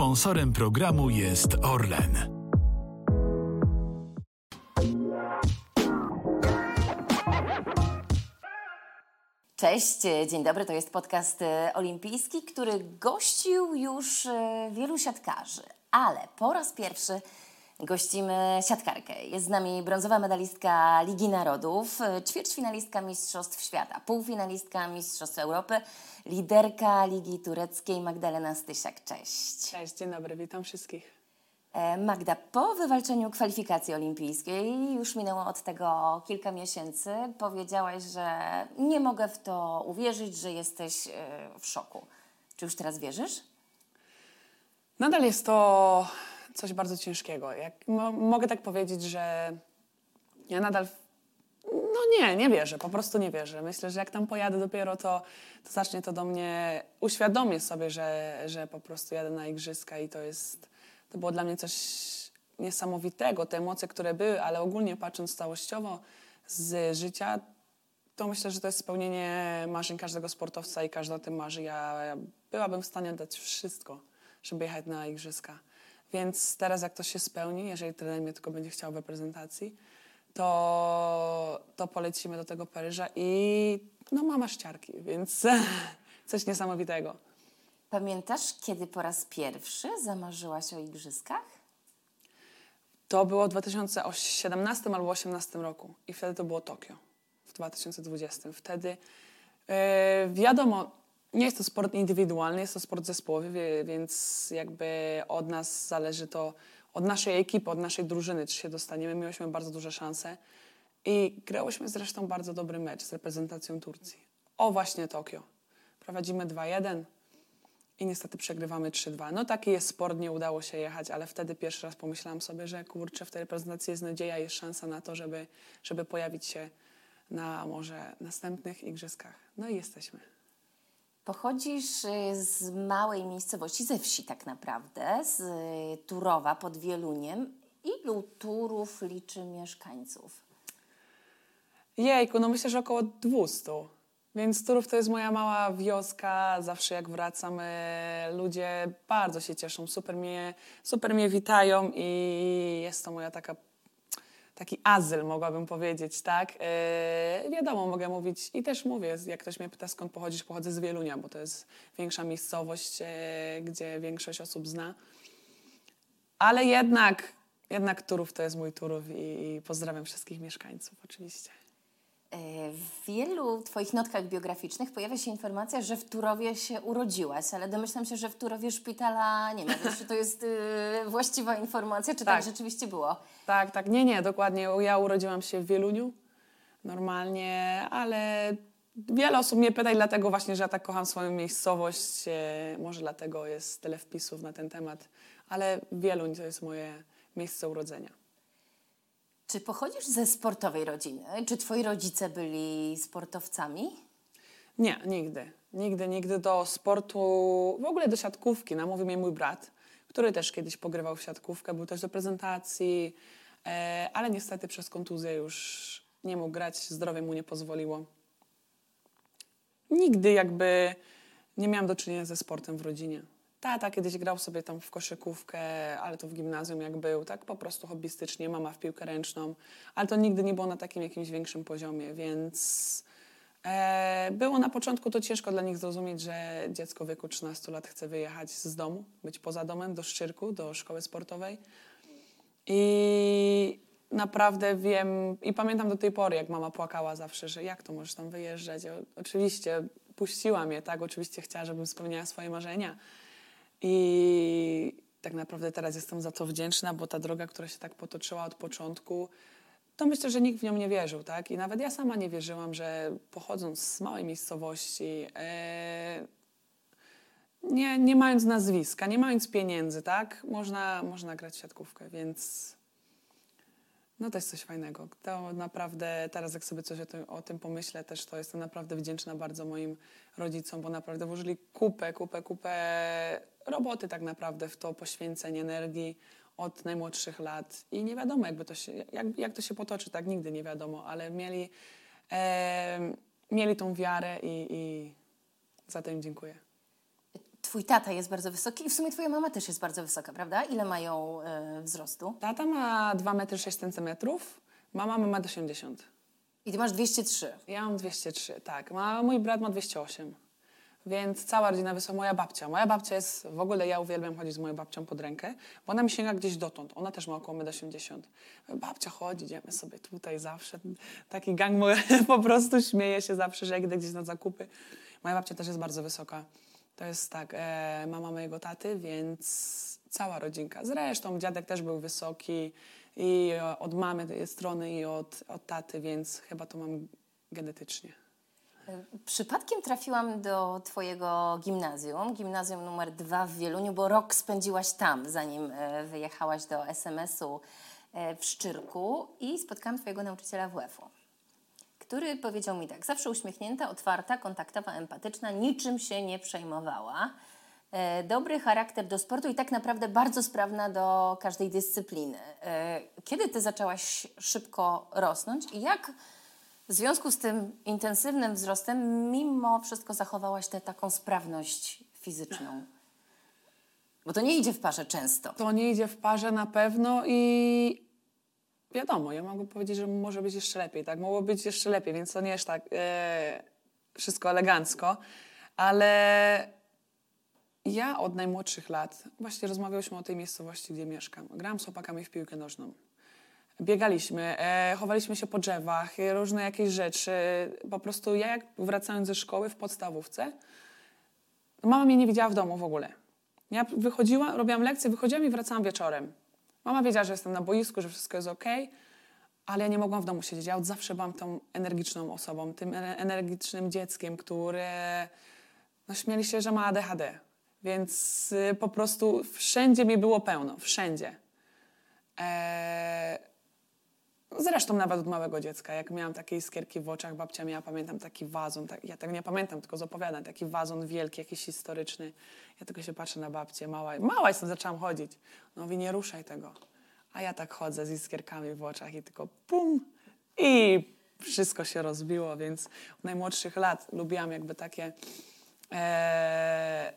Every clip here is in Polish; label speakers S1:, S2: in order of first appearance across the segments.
S1: Sponsorem programu jest Orlen.
S2: Cześć, dzień dobry. To jest podcast e, olimpijski, który gościł już e, wielu siatkarzy, ale po raz pierwszy gościmy siatkarkę. Jest z nami brązowa medalistka Ligi Narodów, e, ćwierćfinalistka Mistrzostw Świata, półfinalistka Mistrzostw Europy, liderka Ligi Tureckiej Magdalena Stysiak. Cześć.
S3: Cześć, dzień dobry, witam wszystkich.
S2: E, Magda, po wywalczeniu kwalifikacji olimpijskiej, już minęło od tego kilka miesięcy, powiedziałaś, że nie mogę w to uwierzyć, że jesteś e, w szoku. Czy już teraz wierzysz?
S3: Nadal jest to coś bardzo ciężkiego. Jak, mo, mogę tak powiedzieć, że ja nadal. No nie, nie wierzę, po prostu nie wierzę. Myślę, że jak tam pojadę dopiero, to, to zacznie to do mnie, uświadomię sobie, że, że po prostu jadę na igrzyska i to jest, to było dla mnie coś niesamowitego, te emocje, które były, ale ogólnie patrząc całościowo z życia, to myślę, że to jest spełnienie marzeń każdego sportowca i każdy o tym marzy. Ja, ja byłabym w stanie dać wszystko, żeby jechać na igrzyska. Więc teraz jak to się spełni, jeżeli trener mnie tylko będzie chciał w reprezentacji, to, to polecimy do tego Paryża i no mama ściarki, więc coś niesamowitego.
S2: Pamiętasz, kiedy po raz pierwszy zamarzyłaś o igrzyskach?
S3: To było w 2017 albo 2018 roku i wtedy to było Tokio w 2020. Wtedy yy, wiadomo, nie jest to sport indywidualny, jest to sport zespołowy, więc jakby od nas zależy to, od naszej ekipy, od naszej drużyny, czy się dostaniemy. Mieliśmy bardzo duże szanse i grałyśmy zresztą bardzo dobry mecz z reprezentacją Turcji. O właśnie Tokio. Prowadzimy 2-1 i niestety przegrywamy 3-2. No taki jest sport, nie udało się jechać, ale wtedy pierwszy raz pomyślałam sobie, że kurczę, w tej reprezentacji jest nadzieja, jest szansa na to, żeby, żeby pojawić się na może następnych igrzyskach. No i jesteśmy.
S2: Pochodzisz y, z małej miejscowości, ze wsi tak naprawdę, z y, Turowa pod Wieluniem. Ilu Turów liczy mieszkańców?
S3: Jejku, no myślę, że około 200. Więc Turów to jest moja mała wioska. Zawsze jak wracam, e, ludzie bardzo się cieszą, super mnie, super mnie witają i jest to moja taka, taki azyl, mogłabym powiedzieć, tak? E, wiadomo, mogę mówić i też mówię, jak ktoś mnie pyta, skąd pochodzisz, pochodzę z Wielunia, bo to jest większa miejscowość, e, gdzie większość osób zna. Ale jednak, jednak Turów to jest mój Turów i, i pozdrawiam wszystkich mieszkańców oczywiście.
S2: Y, W wielu Twoich notkach biograficznych pojawia się informacja, że w Turowie się urodziłaś, ale domyślam się, że w Turowie szpitala nie ma. Czy to jest y, właściwa informacja, czy tak.
S3: Tak.
S2: rzeczywiście było?
S3: Tak, tak, nie, nie, dokładnie. Ja urodziłam się w Wieluniu, normalnie, ale wiele osób mnie pyta i dlatego właśnie, że ja tak kocham swoją miejscowość. e, Może dlatego jest tyle wpisów na ten temat, ale Wieluń to jest moje miejsce urodzenia.
S2: Czy pochodzisz ze sportowej rodziny? Czy Twoi rodzice byli sportowcami?
S3: Nie, nigdy. Nigdy, nigdy do sportu, w ogóle do siatkówki. Namówił mnie mój brat, który też kiedyś pogrywał w siatkówkę, był też do prezentacji, e, ale niestety przez kontuzję już nie mógł grać, zdrowie mu nie pozwoliło. Nigdy jakby nie miałam do czynienia ze sportem w rodzinie. Tata kiedyś grał sobie tam w koszykówkę, ale to w gimnazjum jak był, tak po prostu hobbystycznie, mama w piłkę ręczną, ale to nigdy nie było na takim jakimś większym poziomie, więc e, było na początku to ciężko dla nich zrozumieć, że dziecko w wieku 13 lat chce wyjechać z domu, być poza domem, do Szczyrku, do szkoły sportowej. I naprawdę wiem i pamiętam do tej pory, jak mama płakała zawsze, że jak to możesz tam wyjeżdżać. Ja, oczywiście puściła mnie, tak, oczywiście chciała, żebym spełniała swoje marzenia. I tak naprawdę teraz jestem za to wdzięczna, bo ta droga, która się tak potoczyła od początku, to myślę, że nikt w nią nie wierzył, tak? I nawet ja sama nie wierzyłam, że pochodząc z małej miejscowości, e, nie, nie mając nazwiska, nie mając pieniędzy, tak? Można, można grać w siatkówkę, więc no to jest coś fajnego. To naprawdę teraz jak sobie coś o tym, o tym pomyślę też, to jestem naprawdę wdzięczna bardzo moim rodzicom, bo naprawdę włożyli kupę, kupę, kupę roboty tak naprawdę w to, poświęcenie energii od najmłodszych lat i nie wiadomo jakby to się, jak, jak to się potoczy, tak nigdy nie wiadomo, ale mieli, e, mieli tą wiarę i, i za to im dziękuję.
S2: Twój tata jest bardzo wysoki i w sumie twoja mama też jest bardzo wysoka, prawda? Ile mają e, wzrostu?
S3: Tata ma 2,6 m, mama ma 1,80 m.
S2: I ty masz 203.
S3: Ja mam 203, tak. Ma, mój brat ma 208. Więc cała rodzina wysoka. Moja babcia. Moja babcia jest, w ogóle ja uwielbiam chodzić z moją babcią pod rękę, bo ona mi sięga gdzieś dotąd. Ona też ma około 1,80 m. Babcia chodzi, idziemy sobie tutaj zawsze. Taki gang mój po prostu śmieje się zawsze, że jak idę gdzieś na zakupy. Moja babcia też jest bardzo wysoka. To jest tak, e, mama mojego taty, więc cała rodzinka. Zresztą dziadek też był wysoki i od mamy strony i od, od taty, więc chyba to mam genetycznie.
S2: Przypadkiem trafiłam do Twojego gimnazjum, gimnazjum numer dwa w Wieluniu, bo rok spędziłaś tam, zanim e, wyjechałaś do SMS-u e, w Szczyrku i spotkałam Twojego nauczyciela WF-u, który powiedział mi tak, zawsze uśmiechnięta, otwarta, kontaktowa, empatyczna, niczym się nie przejmowała. E, Dobry charakter do sportu i tak naprawdę bardzo sprawna do każdej dyscypliny. E, Kiedy Ty zaczęłaś szybko rosnąć i jak w związku z tym intensywnym wzrostem, mimo wszystko zachowałaś tę taką sprawność fizyczną? Bo to nie idzie w parze często.
S3: To nie idzie w parze na pewno i wiadomo, ja mogę powiedzieć, że może być jeszcze lepiej, tak? Mogło być jeszcze lepiej, więc to nie jest tak e, wszystko elegancko, ale ja od najmłodszych lat, właśnie rozmawiałyśmy o tej miejscowości, gdzie mieszkam, grałam z chłopakami w piłkę nożną. Biegaliśmy, e, chowaliśmy się po drzewach, e, różne jakieś rzeczy. Po prostu ja jak wracając ze szkoły w podstawówce, mama mnie nie widziała w domu w ogóle. Ja wychodziłam, robiłam lekcje, wychodziłam i wracałam wieczorem. Mama wiedziała, że jestem na boisku, że wszystko jest ok, ale ja nie mogłam w domu siedzieć. Ja od zawsze byłam tą energiczną osobą, tym e- energicznym dzieckiem, które no, się, że ma ADHD. Więc y, po prostu wszędzie mi było pełno, wszędzie. Eee, Zresztą nawet od małego dziecka, jak miałam takie iskierki w oczach, babcia miała, pamiętam, taki wazon, tak, ja tego nie pamiętam, tylko z opowiadań, taki wazon wielki, jakiś historyczny. Ja tylko się patrzę na babcię, mała, mała jestem, zaczęłam chodzić. No mówi, nie ruszaj tego. A ja tak chodzę z iskierkami w oczach i tylko pum i wszystko się rozbiło, więc od najmłodszych lat lubiłam jakby takie e,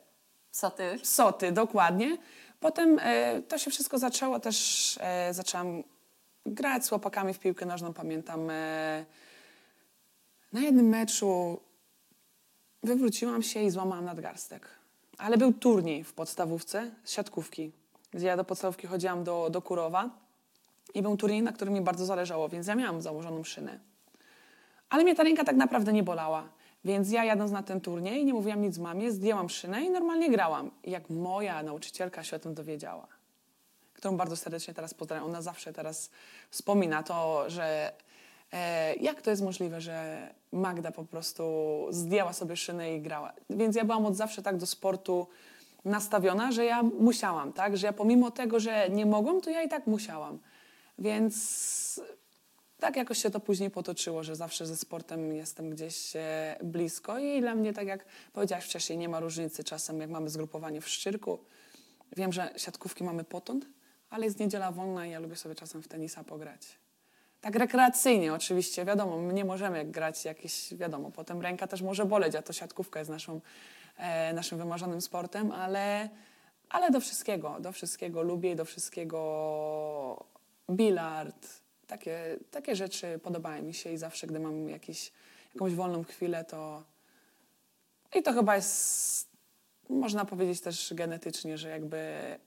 S3: soty, dokładnie. Potem e, to się wszystko zaczęło, też e, zaczęłam grać z chłopakami w piłkę nożną. Pamiętam e, na jednym meczu wywróciłam się i złamałam nadgarstek. Ale był turniej w podstawówce z siatkówki, gdzie ja do podstawówki chodziłam do, do Kurowa i był turniej, na którym mi bardzo zależało, więc ja miałam założoną szynę. Ale mnie ta ręka tak naprawdę nie bolała. Więc ja jadąc na ten turniej, nie mówiłam nic mamie, zdjęłam szynę i normalnie grałam. Jak moja nauczycielka się o tym dowiedziała, którą bardzo serdecznie teraz pozdrawiam, ona zawsze teraz wspomina to, że e, jak to jest możliwe, że Magda po prostu zdjęła sobie szynę i grała. Więc ja byłam od zawsze tak do sportu nastawiona, że ja musiałam, tak? Że ja pomimo tego, że nie mogłam, to ja i tak musiałam. Więc tak jakoś się to później potoczyło, że zawsze ze sportem jestem gdzieś e, blisko i dla mnie, tak jak powiedziałaś wcześniej, nie ma różnicy czasem, jak mamy zgrupowanie w Szczyrku. Wiem, że siatkówki mamy potąd, ale jest niedziela wolna i ja lubię sobie czasem w tenisa pograć. Tak rekreacyjnie oczywiście, wiadomo, my nie możemy grać jakieś, wiadomo, potem ręka też może boleć, a to siatkówka jest naszą, e, naszym wymarzonym sportem, ale, ale do wszystkiego, do wszystkiego lubię i do wszystkiego bilard, takie, takie rzeczy podobają mi się i zawsze, gdy mam jakiś, jakąś wolną chwilę, to i to chyba jest, można powiedzieć też genetycznie, że jakby e,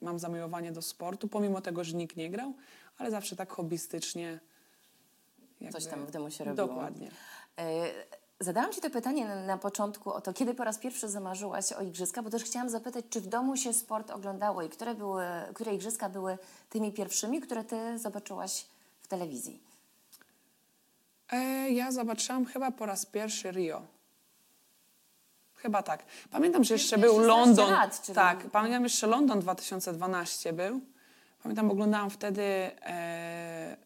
S3: mam zamiłowanie do sportu, pomimo tego, że nikt nie grał, ale zawsze tak hobbystycznie. jakby-
S2: Coś tam w domu się robiło.
S3: Dokładnie.
S2: E, Zadałam Ci to pytanie na, na początku o to, kiedy po raz pierwszy zamarzyłaś o igrzyska, bo też chciałam zapytać, czy w domu się sport oglądało i które, były, które igrzyska były tymi pierwszymi, które Ty zobaczyłaś w telewizji.
S3: E, ja zobaczyłam chyba po raz pierwszy Rio. Chyba tak. Pamiętam, że jeszcze był
S2: 16
S3: London.
S2: lat,
S3: Tak, pamiętam jeszcze London 2012 był. Pamiętam, oglądałam wtedy e,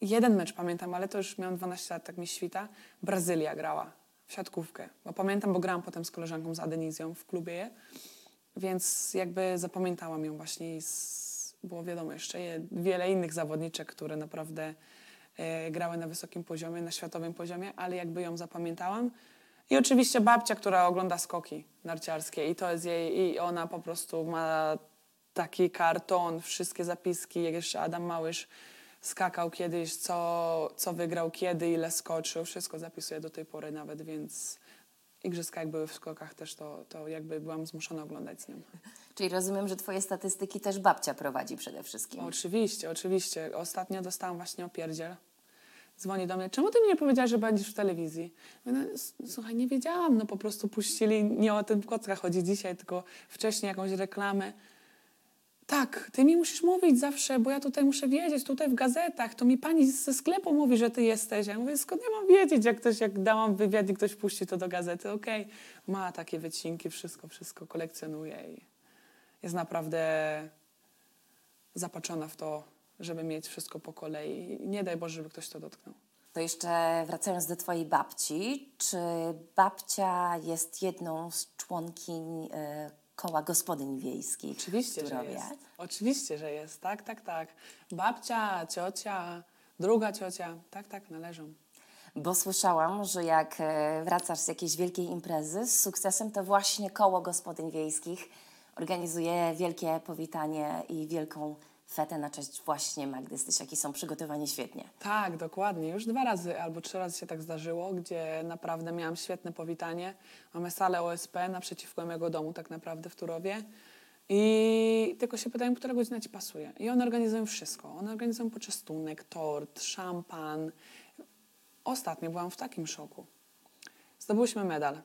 S3: jeden mecz, pamiętam, ale to już miałam 12 lat, tak mi świta. Brazylia grała w siatkówkę. Bo pamiętam, bo grałam potem z koleżanką z Adenizją w klubie, więc jakby zapamiętałam ją właśnie i z, było wiadomo jeszcze je- wiele innych zawodniczek, które naprawdę e, grały na wysokim poziomie, na światowym poziomie, ale jakby ją zapamiętałam. I oczywiście babcia, która ogląda skoki narciarskie i to jest jej, i ona po prostu ma taki karton, wszystkie zapiski, jak jeszcze Adam Małysz skakał kiedyś, co, co wygrał, kiedy, ile skoczył, wszystko zapisuje do tej pory nawet, więc igrzyska jak były w skokach też, to, to jakby byłam zmuszona oglądać z nią.
S2: Czyli rozumiem, że twoje statystyki też babcia prowadzi przede wszystkim.
S3: Oczywiście, oczywiście. Ostatnio dostałam właśnie opierdziel. Dzwoni do mnie, czemu ty mi nie powiedziałaś, że będziesz w telewizji? No, słuchaj, nie wiedziałam, no po prostu puścili, nie o tym kocka chodzi dzisiaj, tylko wcześniej jakąś reklamę. Tak, ty mi musisz mówić zawsze, bo ja tutaj muszę wiedzieć, tutaj w gazetach, to mi pani ze sklepu mówi, że ty jesteś. Ja mówię, skąd ja mam wiedzieć, jak ktoś, jak dałam wywiad i ktoś puści to do gazety, okej. Ma takie wycinki, wszystko, wszystko kolekcjonuje i jest naprawdę zapatrzona w to, żeby mieć wszystko po kolei. Nie daj Boże, żeby ktoś to dotknął.
S2: To jeszcze wracając do twojej babci, czy babcia jest jedną z członkiń e, koła gospodyń wiejskich
S3: Oczywiście, że jest. Oczywiście, że jest. Tak, tak, tak. Babcia, ciocia, druga ciocia. Tak, tak, należą.
S2: Bo słyszałam, że jak e, wracasz z jakiejś wielkiej imprezy z sukcesem, to właśnie koło gospodyń wiejskich organizuje wielkie powitanie i wielką fetę na cześć właśnie Magdy Stysiak i są przygotowani świetnie.
S3: Tak, dokładnie. Już dwa razy albo trzy razy się tak zdarzyło, gdzie naprawdę miałam świetne powitanie. Mamy salę OSP naprzeciwko mojego domu tak naprawdę w Turowie. I tylko się pytają, która godzina ci pasuje. I one organizują wszystko. One organizują poczęstunek, tort, szampan. Ostatnio byłam w takim szoku. Zdobyłyśmy medal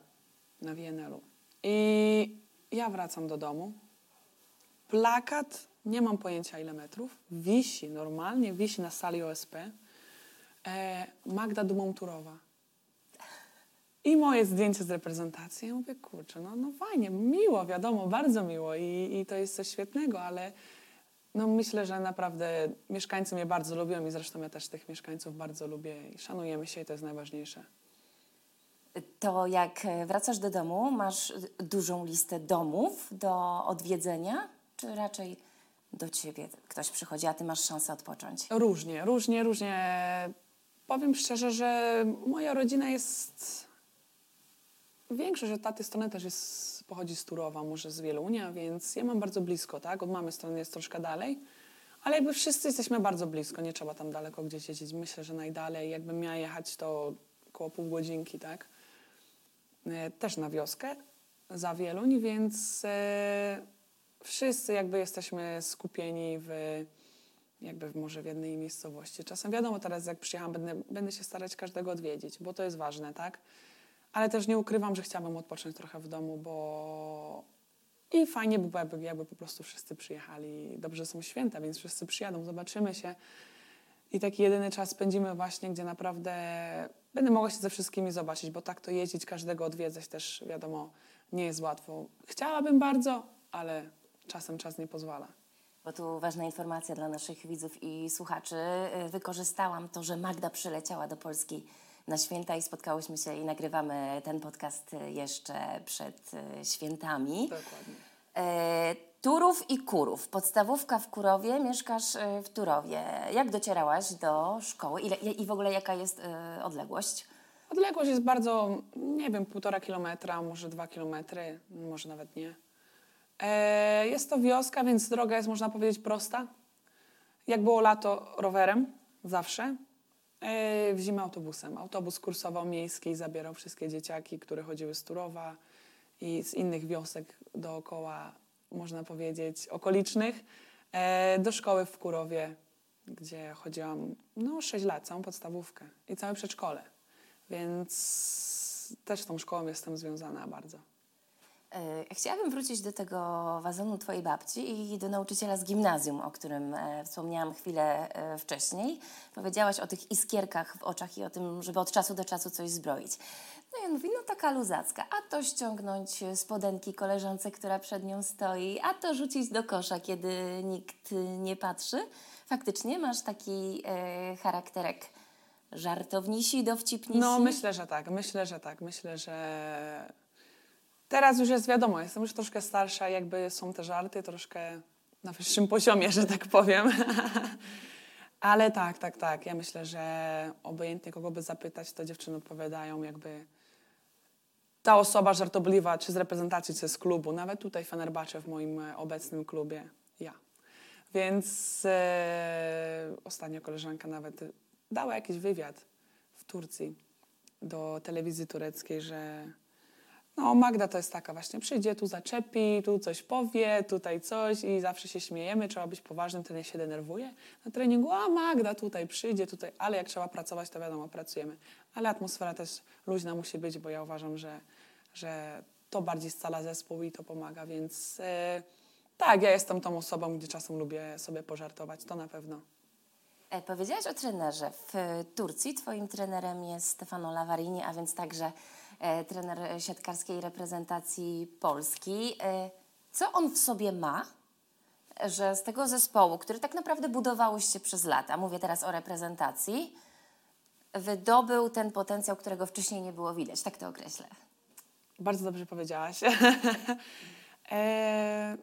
S3: na WNL-u. I ja wracam do domu. Plakat, nie mam pojęcia ile metrów, wisi normalnie, wisi na sali OSP. E, Magda Dumą-Turowa. I moje zdjęcie z reprezentacji. Ja mówię, kurczę, no, no fajnie, miło, wiadomo, bardzo miło i, i to jest coś świetnego, ale no myślę, że naprawdę mieszkańcy mnie bardzo lubią i zresztą ja też tych mieszkańców bardzo lubię i szanujemy się i to jest najważniejsze.
S2: To jak e, wracasz do domu, masz e, dużą listę domów do odwiedzenia, czy raczej do ciebie ktoś przychodzi, a ty masz szansę odpocząć?
S3: Różnie, różnie, różnie. Powiem szczerze, że moja rodzina jest. Większość od taty strony też jest, pochodzi z Turowa, może z Wielunia, więc ja mam bardzo blisko, tak? Od mamy strony jest troszkę dalej, ale jakby wszyscy jesteśmy bardzo blisko, nie trzeba tam daleko gdzieś jeździć. Myślę, że najdalej, jakbym miała jechać, to około pół godzinki, tak? E, Też na wioskę za Wieluń, więc e, wszyscy jakby jesteśmy skupieni w jakby może w jednej miejscowości. Czasem wiadomo, teraz jak przyjechałam, będę, będę się starać każdego odwiedzić, bo to jest ważne, tak? Ale też nie ukrywam, że chciałabym odpocząć trochę w domu, bo i fajnie by było, jakby, po prostu wszyscy przyjechali. Dobrze są święta, więc wszyscy przyjadą, zobaczymy się. I taki jedyny czas spędzimy właśnie, gdzie naprawdę będę mogła się ze wszystkimi zobaczyć, bo tak to jeździć, każdego odwiedzać też, wiadomo, nie jest łatwo. Chciałabym bardzo, ale czasem czas nie pozwala.
S2: Bo tu ważna informacja dla naszych widzów i słuchaczy. Y, Wykorzystałam to, że Magda przyleciała do Polski na święta i spotkałyśmy się i nagrywamy ten podcast y, jeszcze przed y, świętami.
S3: Dokładnie.
S2: Turów i Kurów. Podstawówka w Kurowie, mieszkasz w Turowie. Jak docierałaś do szkoły Ile, i w ogóle jaka jest odległość?
S3: Odległość jest bardzo, nie wiem, półtora kilometra, może dwa kilometry, może nawet nie. E, jest to wioska, więc droga jest, można powiedzieć, prosta. Jak było lato, rowerem, zawsze. E, w zimę autobusem. Autobus kursował miejski zabierał wszystkie dzieciaki, które chodziły z Turowa i z innych wiosek dookoła, można powiedzieć, okolicznych, e, do szkoły w Kurowie, gdzie chodziłam no, 6 lat, całą podstawówkę i całe przedszkole. Więc też z tą szkołą jestem związana bardzo.
S2: E, Chciałabym wrócić do tego wazonu Twojej babci i do nauczyciela z gimnazjum, o którym e, wspomniałam chwilę e, wcześniej. Powiedziałaś o tych iskierkach w oczach i o tym, żeby od czasu do czasu coś zbroić. No i on mówi, no taka luzacka, a to ściągnąć spodenki koleżance, która przed nią stoi, a to rzucić do kosza, kiedy nikt nie patrzy. Faktycznie masz taki charakterek żartownisi, dowcipnisi?
S3: No myślę, że tak, myślę, że tak, myślę, że teraz już jest wiadomo, jestem już troszkę starsza, jakby są te żarty troszkę na wyższym poziomie, że tak powiem. Ale tak, tak, tak, ja myślę, że obojętnie kogo by zapytać, to dziewczyny odpowiadają jakby ta osoba żartobliwa, czy z reprezentacji, czy z klubu, nawet tutaj Fenerbahce w moim obecnym klubie, ja. Więc e, ostatnio koleżanka nawet dała jakiś wywiad w Turcji do telewizji tureckiej, że no Magda to jest taka właśnie, przyjdzie, tu zaczepi, tu coś powie, tutaj coś i zawsze się śmiejemy, trzeba być poważnym, ten się denerwuje na treningu, a Magda tutaj przyjdzie, tutaj, ale jak trzeba pracować, to wiadomo, pracujemy. Ale atmosfera też luźna musi być, bo ja uważam, że, że to bardziej scala zespół i to pomaga, więc e, tak, ja jestem tą osobą, gdzie czasem lubię sobie pożartować, to na pewno.
S2: E, powiedziałaś o trenerze. W Turcji twoim trenerem jest Stefano Lavarini, a więc także trener siatkarskiej reprezentacji Polski. E, co on w sobie ma, że z tego zespołu, który tak naprawdę budowałyście przez lata, mówię teraz o reprezentacji, wydobył ten potencjał, którego wcześniej nie było widać, tak to określę.
S3: Bardzo dobrze powiedziałaś. e,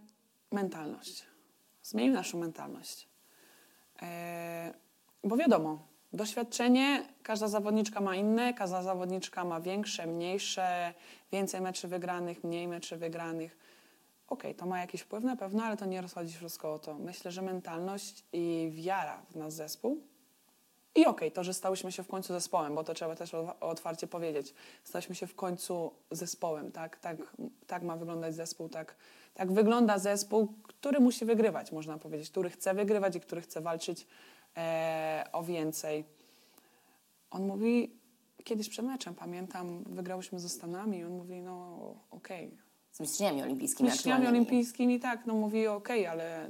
S3: mentalność. Zmienił naszą mentalność. E, bo wiadomo, doświadczenie każda zawodniczka ma inne, każda zawodniczka ma większe, mniejsze, więcej meczy wygranych, mniej meczy wygranych. Okej, okay, to ma jakiś wpływ na pewno, ale to nie rozchodzi wszystko o to. Myślę, że mentalność i wiara w nasz zespół i okej, okay, to, że stałyśmy się w końcu zespołem, bo to trzeba też otwarcie powiedzieć. Staliśmy się w końcu zespołem, tak? Tak, tak ma wyglądać zespół, tak, tak wygląda zespół, który musi wygrywać, można powiedzieć, który chce wygrywać i który chce walczyć e, o więcej. On mówi, kiedyś przed meczem, pamiętam, wygrałyśmy ze Stanami i on mówi, no okej. Okay.
S2: Z mistrzyniami olimpijskimi.
S3: Z mistrzyniami olimpijskimi, tak, no mówi okej, okay, ale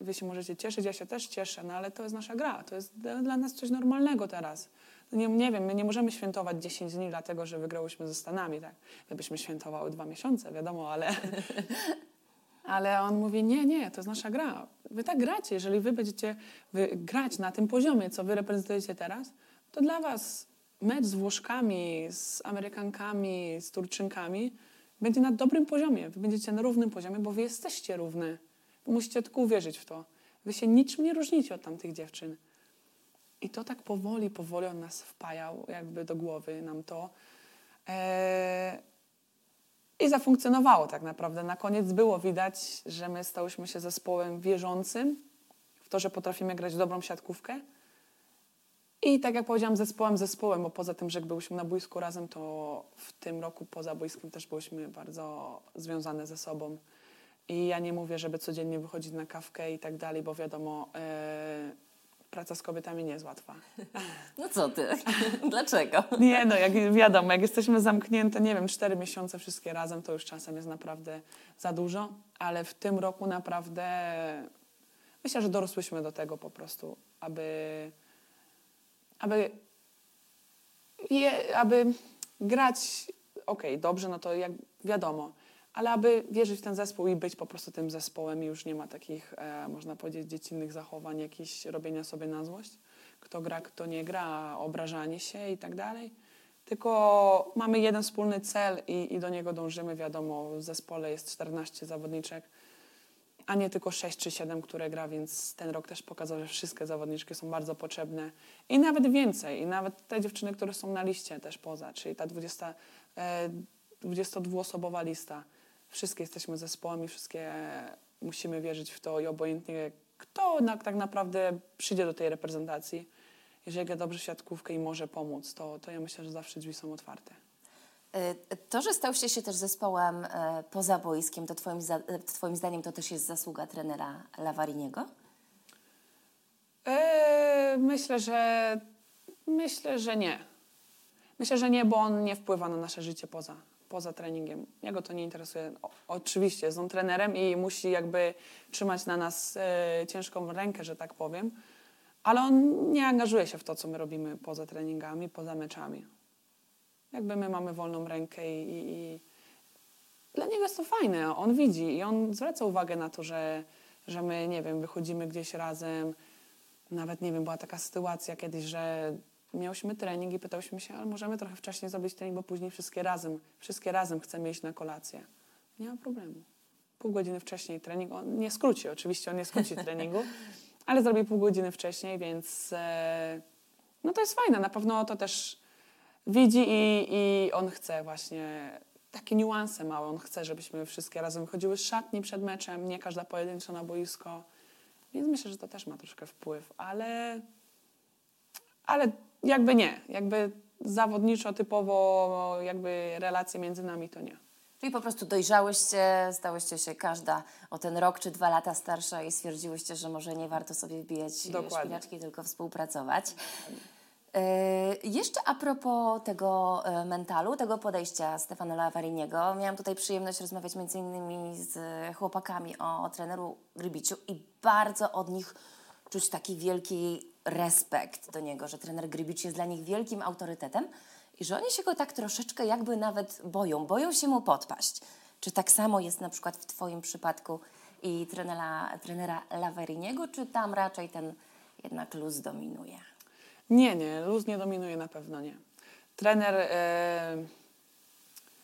S3: wy się możecie cieszyć, ja się też cieszę, no ale to jest nasza gra, to jest dla nas coś normalnego teraz. Nie, nie wiem, my nie możemy świętować 10 dni dlatego, że wygrałyśmy ze Stanami, tak? My byśmy świętowały dwa miesiące, wiadomo, ale... Ale on mówi, nie, nie, to jest nasza gra. Wy tak gracie. Jeżeli wy będziecie wy grać na tym poziomie, co wy reprezentujecie teraz, to dla was mecz z Włoszkami, z Amerykankami, z Turczynkami będzie na dobrym poziomie. Wy będziecie na równym poziomie, bo wy jesteście równe. Musicie tylko uwierzyć w to. Wy się niczym nie różnicie od tamtych dziewczyn. I to tak powoli, powoli on nas wpajał jakby do głowy nam to. Eee, I zafunkcjonowało tak naprawdę. Na koniec było widać, że my stałyśmy się zespołem wierzącym w to, że potrafimy grać dobrą siatkówkę. I tak jak powiedziałam, zespołem, zespołem, bo poza tym, że byliśmy na boisku razem, to w tym roku poza boiskiem też byliśmy bardzo związane ze sobą. I ja nie mówię, żeby codziennie wychodzić na kawkę i tak dalej, bo wiadomo, e, praca z kobietami nie jest łatwa.
S2: No co ty? Dlaczego?
S3: Nie, no jak wiadomo, jak jesteśmy zamknięte, nie wiem, cztery miesiące wszystkie razem, to już czasem jest naprawdę za dużo, ale w tym roku naprawdę myślę, że dorosłyśmy do tego po prostu, aby, aby, je, aby grać, okej, okay, dobrze, no to jak wiadomo, ale aby wierzyć w ten zespół i być po prostu tym zespołem, już nie ma takich, e, można powiedzieć, dziecinnych zachowań, jakichś robienia sobie na złość. Kto gra, kto nie gra, obrażanie się i tak dalej. Tylko mamy jeden wspólny cel i, i do niego dążymy. Wiadomo, w zespole jest 14 zawodniczek, a nie tylko 6 czy 7, które gra, więc ten rok też pokazał, że wszystkie zawodniczki są bardzo potrzebne i nawet więcej. I nawet te dziewczyny, które są na liście też poza, czyli ta 20, e, 22-osobowa lista wszystkie jesteśmy zespołem i wszystkie musimy wierzyć w to i obojętnie kto na, tak naprawdę przyjdzie do tej reprezentacji, jeżeli gra dobrze siatkówkę i może pomóc, to, to ja myślę, że zawsze drzwi są otwarte.
S2: Y, to, że stał się też zespołem y, poza boiskiem, to twoim, y, twoim zdaniem to też jest zasługa trenera Lawariniego?
S3: Myślę, że myślę, że nie. Myślę, że nie, bo on nie wpływa na nasze życie poza poza treningiem. Jego to nie interesuje. O, oczywiście jest on trenerem i musi jakby trzymać na nas e, ciężką rękę, że tak powiem, ale on nie angażuje się w to, co my robimy poza treningami, poza meczami. Jakby my mamy wolną rękę i, i, i dla niego jest to fajne. On widzi i on zwraca uwagę na to, że, że my, nie wiem, wychodzimy gdzieś razem. Nawet, nie wiem, była taka sytuacja kiedyś, że miałyśmy trening i pytałyśmy się, ale możemy trochę wcześniej zrobić trening, bo później wszystkie razem, wszystkie razem chcemy iść na kolację. Nie ma problemu. Pół godziny wcześniej trening, on nie skróci oczywiście, on nie skróci treningu, ale zrobi pół godziny wcześniej, więc e, no to jest fajne. Na pewno to też widzi i, i on chce właśnie takie niuanse małe. On chce, żebyśmy wszystkie razem chodziły z szatni przed meczem, nie każda pojedynczo na boisko. Więc myślę, że to też ma troszkę wpływ, ale, ale jakby nie. Jakby zawodniczo, typowo jakby relacje między nami to nie.
S2: Czyli po prostu dojrzałyście, stałyście się każda o ten rok czy dwa lata starsza i stwierdziłyście, że może nie warto sobie wbijać
S3: Dokładnie.
S2: szpinaczki, tylko współpracować. E, jeszcze a propos tego e, mentalu, tego podejścia Stefano Lavariniego, miałam tutaj przyjemność rozmawiać między innymi z chłopakami o treneru Grybiciu i bardzo od nich czuć taki wielki respekt do niego, że trener Grybicz jest dla nich wielkim autorytetem i że oni się go tak troszeczkę jakby nawet boją, boją się mu podpaść. Czy tak samo jest na przykład w Twoim przypadku i trenera, trenera Laveriniego, czy tam raczej ten jednak luz dominuje?
S3: Nie, nie, luz nie dominuje na pewno nie. Trener, e,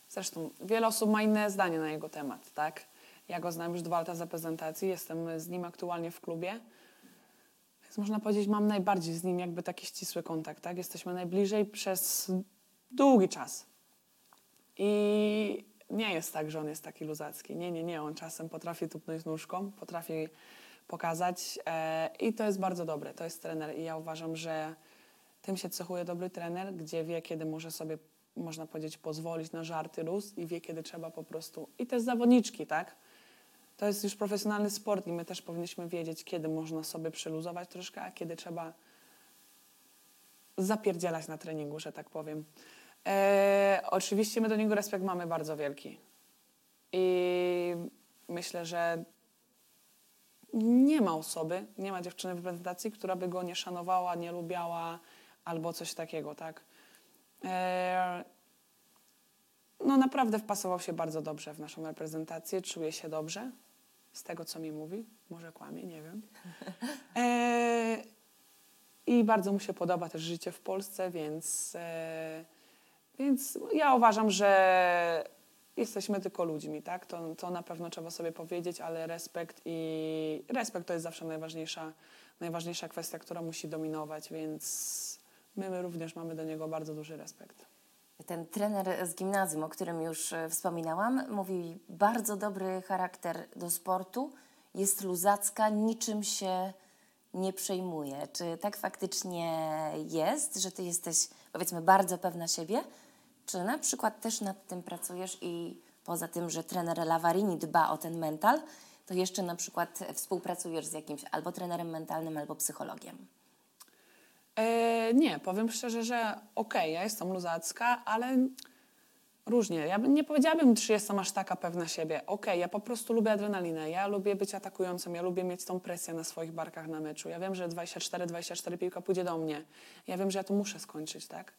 S3: zresztą wiele osób ma inne zdanie na jego temat, tak? Ja go znam już dwa lata z reprezentacji, jestem z nim aktualnie w klubie. Więc można powiedzieć, mam najbardziej z nim jakby taki ścisły kontakt, tak? Jesteśmy najbliżej przez długi czas. I nie jest tak, że on jest taki luzacki. Nie, nie, nie. On czasem potrafi tupnąć nóżką, potrafi pokazać e, i to jest bardzo dobre. To jest trener i ja uważam, że tym się cechuje dobry trener, gdzie wie, kiedy może sobie, można powiedzieć, pozwolić na żarty luz i wie, kiedy trzeba po prostu... I też zawodniczki, tak? To jest już profesjonalny sport i my też powinniśmy wiedzieć, kiedy można sobie przyluzować troszkę, a kiedy trzeba zapierdzielać na treningu, że tak powiem. E, oczywiście my do niego respekt mamy bardzo wielki. I myślę, że nie ma osoby, nie ma dziewczyny w prezentacji, która by go nie szanowała, nie lubiała albo coś takiego, tak? E, no naprawdę wpasował się bardzo dobrze w naszą reprezentację, czuje się dobrze, z tego co mi mówi, może kłamie, nie wiem. E, I bardzo mu się podoba też życie w Polsce, więc, e, więc ja uważam, że jesteśmy tylko ludźmi, tak? To, to na pewno trzeba sobie powiedzieć, ale respekt i respekt to jest zawsze najważniejsza, najważniejsza kwestia, która musi dominować, więc my, my również mamy do niego bardzo duży respekt.
S2: Ten trener z gimnazjum, o którym już e, wspominałam, mówi bardzo dobry charakter do sportu, jest luzacka, niczym się nie przejmuje. Czy tak faktycznie jest, że ty jesteś powiedzmy bardzo pewna siebie? Czy na przykład też nad tym pracujesz i poza tym, że trener Lavarini dba o ten mental, to jeszcze na przykład współpracujesz z jakimś albo trenerem mentalnym, albo psychologiem?
S3: E, nie, powiem szczerze, że okej, ja jestem luzacka, ale różnie. Ja nie powiedziałabym, czy jestem aż taka pewna siebie. Okej, ja po prostu lubię adrenalinę, ja lubię być atakującą, ja lubię mieć tą presję na swoich barkach na meczu. Ja wiem, że 24-24 piłka pójdzie do mnie. Ja wiem, że ja to muszę skończyć, tak?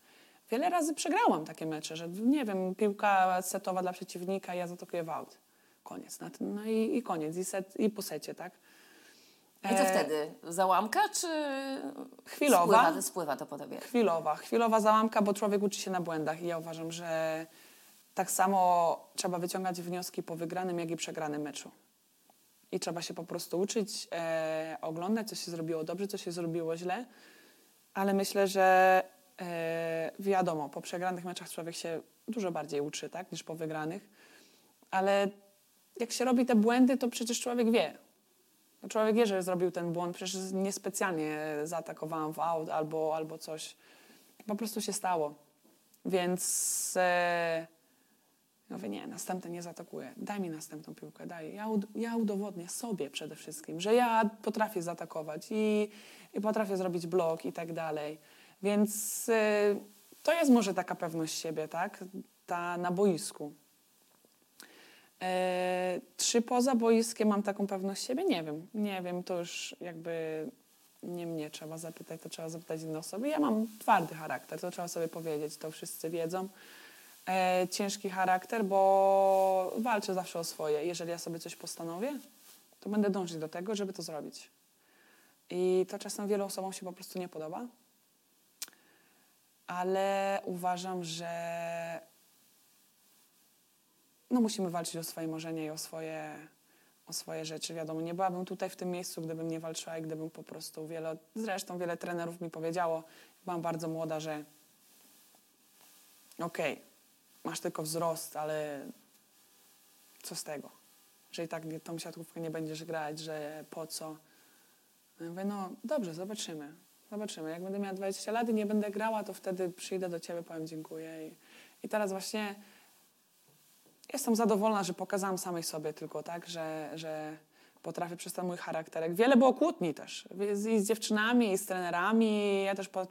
S3: Wiele razy przegrałam takie mecze, że nie wiem, piłka setowa dla przeciwnika, ja zaatakuję w aut. Koniec. No i, i koniec, i, set, i po secie, tak?
S2: I co
S3: E,
S2: wtedy? Załamka, czy
S3: Chwilowa.
S2: Spływa, spływa to po tobie?
S3: Chwilowa, chwilowa załamka, bo człowiek uczy się na błędach i ja uważam, że tak samo trzeba wyciągać wnioski po wygranym, jak i przegranym meczu. I trzeba się po prostu uczyć, e, oglądać, co się zrobiło dobrze, co się zrobiło źle, ale myślę, że e, wiadomo, po przegranych meczach człowiek się dużo bardziej uczy, tak, niż po wygranych, ale jak się robi te błędy, to przecież człowiek wie, Człowiek wie, że zrobił ten błąd, przecież niespecjalnie zaatakowałam w aut albo, albo coś. Po prostu się stało. Więc e, mówię, nie, następny nie zaatakuję. Daj mi następną piłkę, daj. Ja, ud- ja udowodnię sobie przede wszystkim, że ja potrafię zaatakować i, i potrafię zrobić blok i tak dalej. Więc e, to jest może taka pewność siebie, tak? Ta na boisku. E, czy poza boiskiem mam taką pewność siebie? Nie wiem. Nie wiem, to już jakby nie mnie trzeba zapytać, to trzeba zapytać inne osoby. Ja mam twardy charakter, to trzeba sobie powiedzieć, to wszyscy wiedzą. E, ciężki charakter, bo walczę zawsze o swoje. Jeżeli ja sobie coś postanowię, to będę dążyć do tego, żeby to zrobić. I to czasem wielu osobom się po prostu nie podoba. Ale uważam, że no musimy walczyć o swoje marzenia i o swoje, o swoje rzeczy. Wiadomo, nie byłabym tutaj w tym miejscu, gdybym nie walczyła i gdybym po prostu wiele, zresztą wiele trenerów mi powiedziało, byłam bardzo młoda, że okej, masz tylko wzrost, ale co z tego? Że i tak tą siatkówkę nie będziesz grać, że po co? Ja mówię, no dobrze, zobaczymy. Zobaczymy. Jak będę miała 20 lat i nie będę grała, to wtedy przyjdę do ciebie, powiem dziękuję. I, i teraz właśnie jestem zadowolona, że pokazałam samej sobie tylko tak, że, że potrafię przez ten mój charakterek. Wiele było kłótni też. I z dziewczynami, i z trenerami. Ja też po,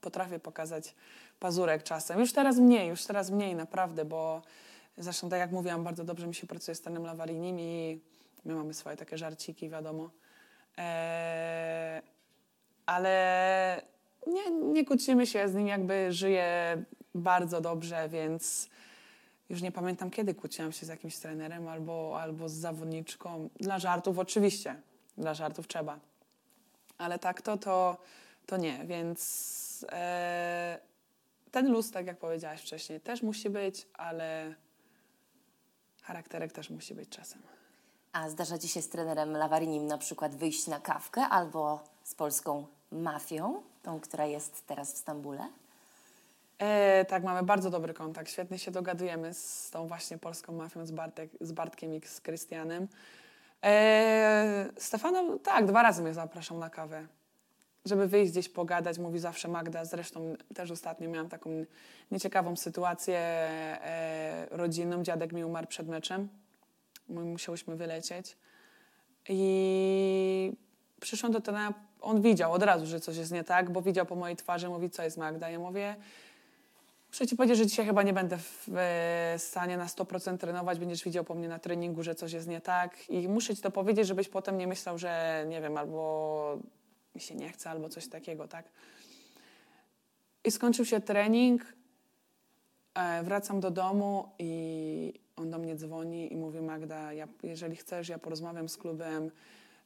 S3: potrafię pokazać pazurek czasem. Już teraz mniej, już teraz mniej naprawdę, bo zresztą tak jak mówiłam, bardzo dobrze mi się pracuje z trenerem Lawarinim i my mamy swoje takie żarciki, wiadomo. Eee, ale nie, nie kłócimy się z nim, jakby żyje bardzo dobrze, więc już nie pamiętam kiedy kłóciłam się z jakimś trenerem albo, albo z zawodniczką. Dla żartów oczywiście, dla żartów trzeba. Ale tak to, to, to nie, więc e, ten luz, tak jak powiedziałaś wcześniej, też musi być, ale charakterek też musi być czasem.
S2: A zdarza Ci się z trenerem Lawarinim na przykład wyjść na kawkę albo z polską mafią, tą, która jest teraz w Stambule?
S3: E, tak, mamy bardzo dobry kontakt. Świetnie się dogadujemy z tą właśnie polską mafią, z, Bartek, z Bartkiem i z Krystianem. E, Stefano, tak, dwa razy mnie zapraszał na kawę, żeby wyjść gdzieś pogadać, mówi zawsze Magda. Zresztą też ostatnio miałam taką nieciekawą sytuację e, rodzinną. Dziadek mi umarł przed meczem. My musiałyśmy wylecieć. I przyszłam do trenera, on widział od razu, że coś jest nie tak, bo widział po mojej twarzy, mówi, co jest Magda. Ja mówię, muszę ci powiedzieć, że dzisiaj chyba nie będę w e, stanie na 100% trenować, będziesz widział po mnie na treningu, że coś jest nie tak. I muszę ci to powiedzieć, żebyś potem nie myślał, że nie wiem, albo mi się nie chce, albo coś takiego, tak? I skończył się trening, e, wracam do domu i on do mnie dzwoni i mówi Magda, ja, jeżeli chcesz, ja porozmawiam z klubem,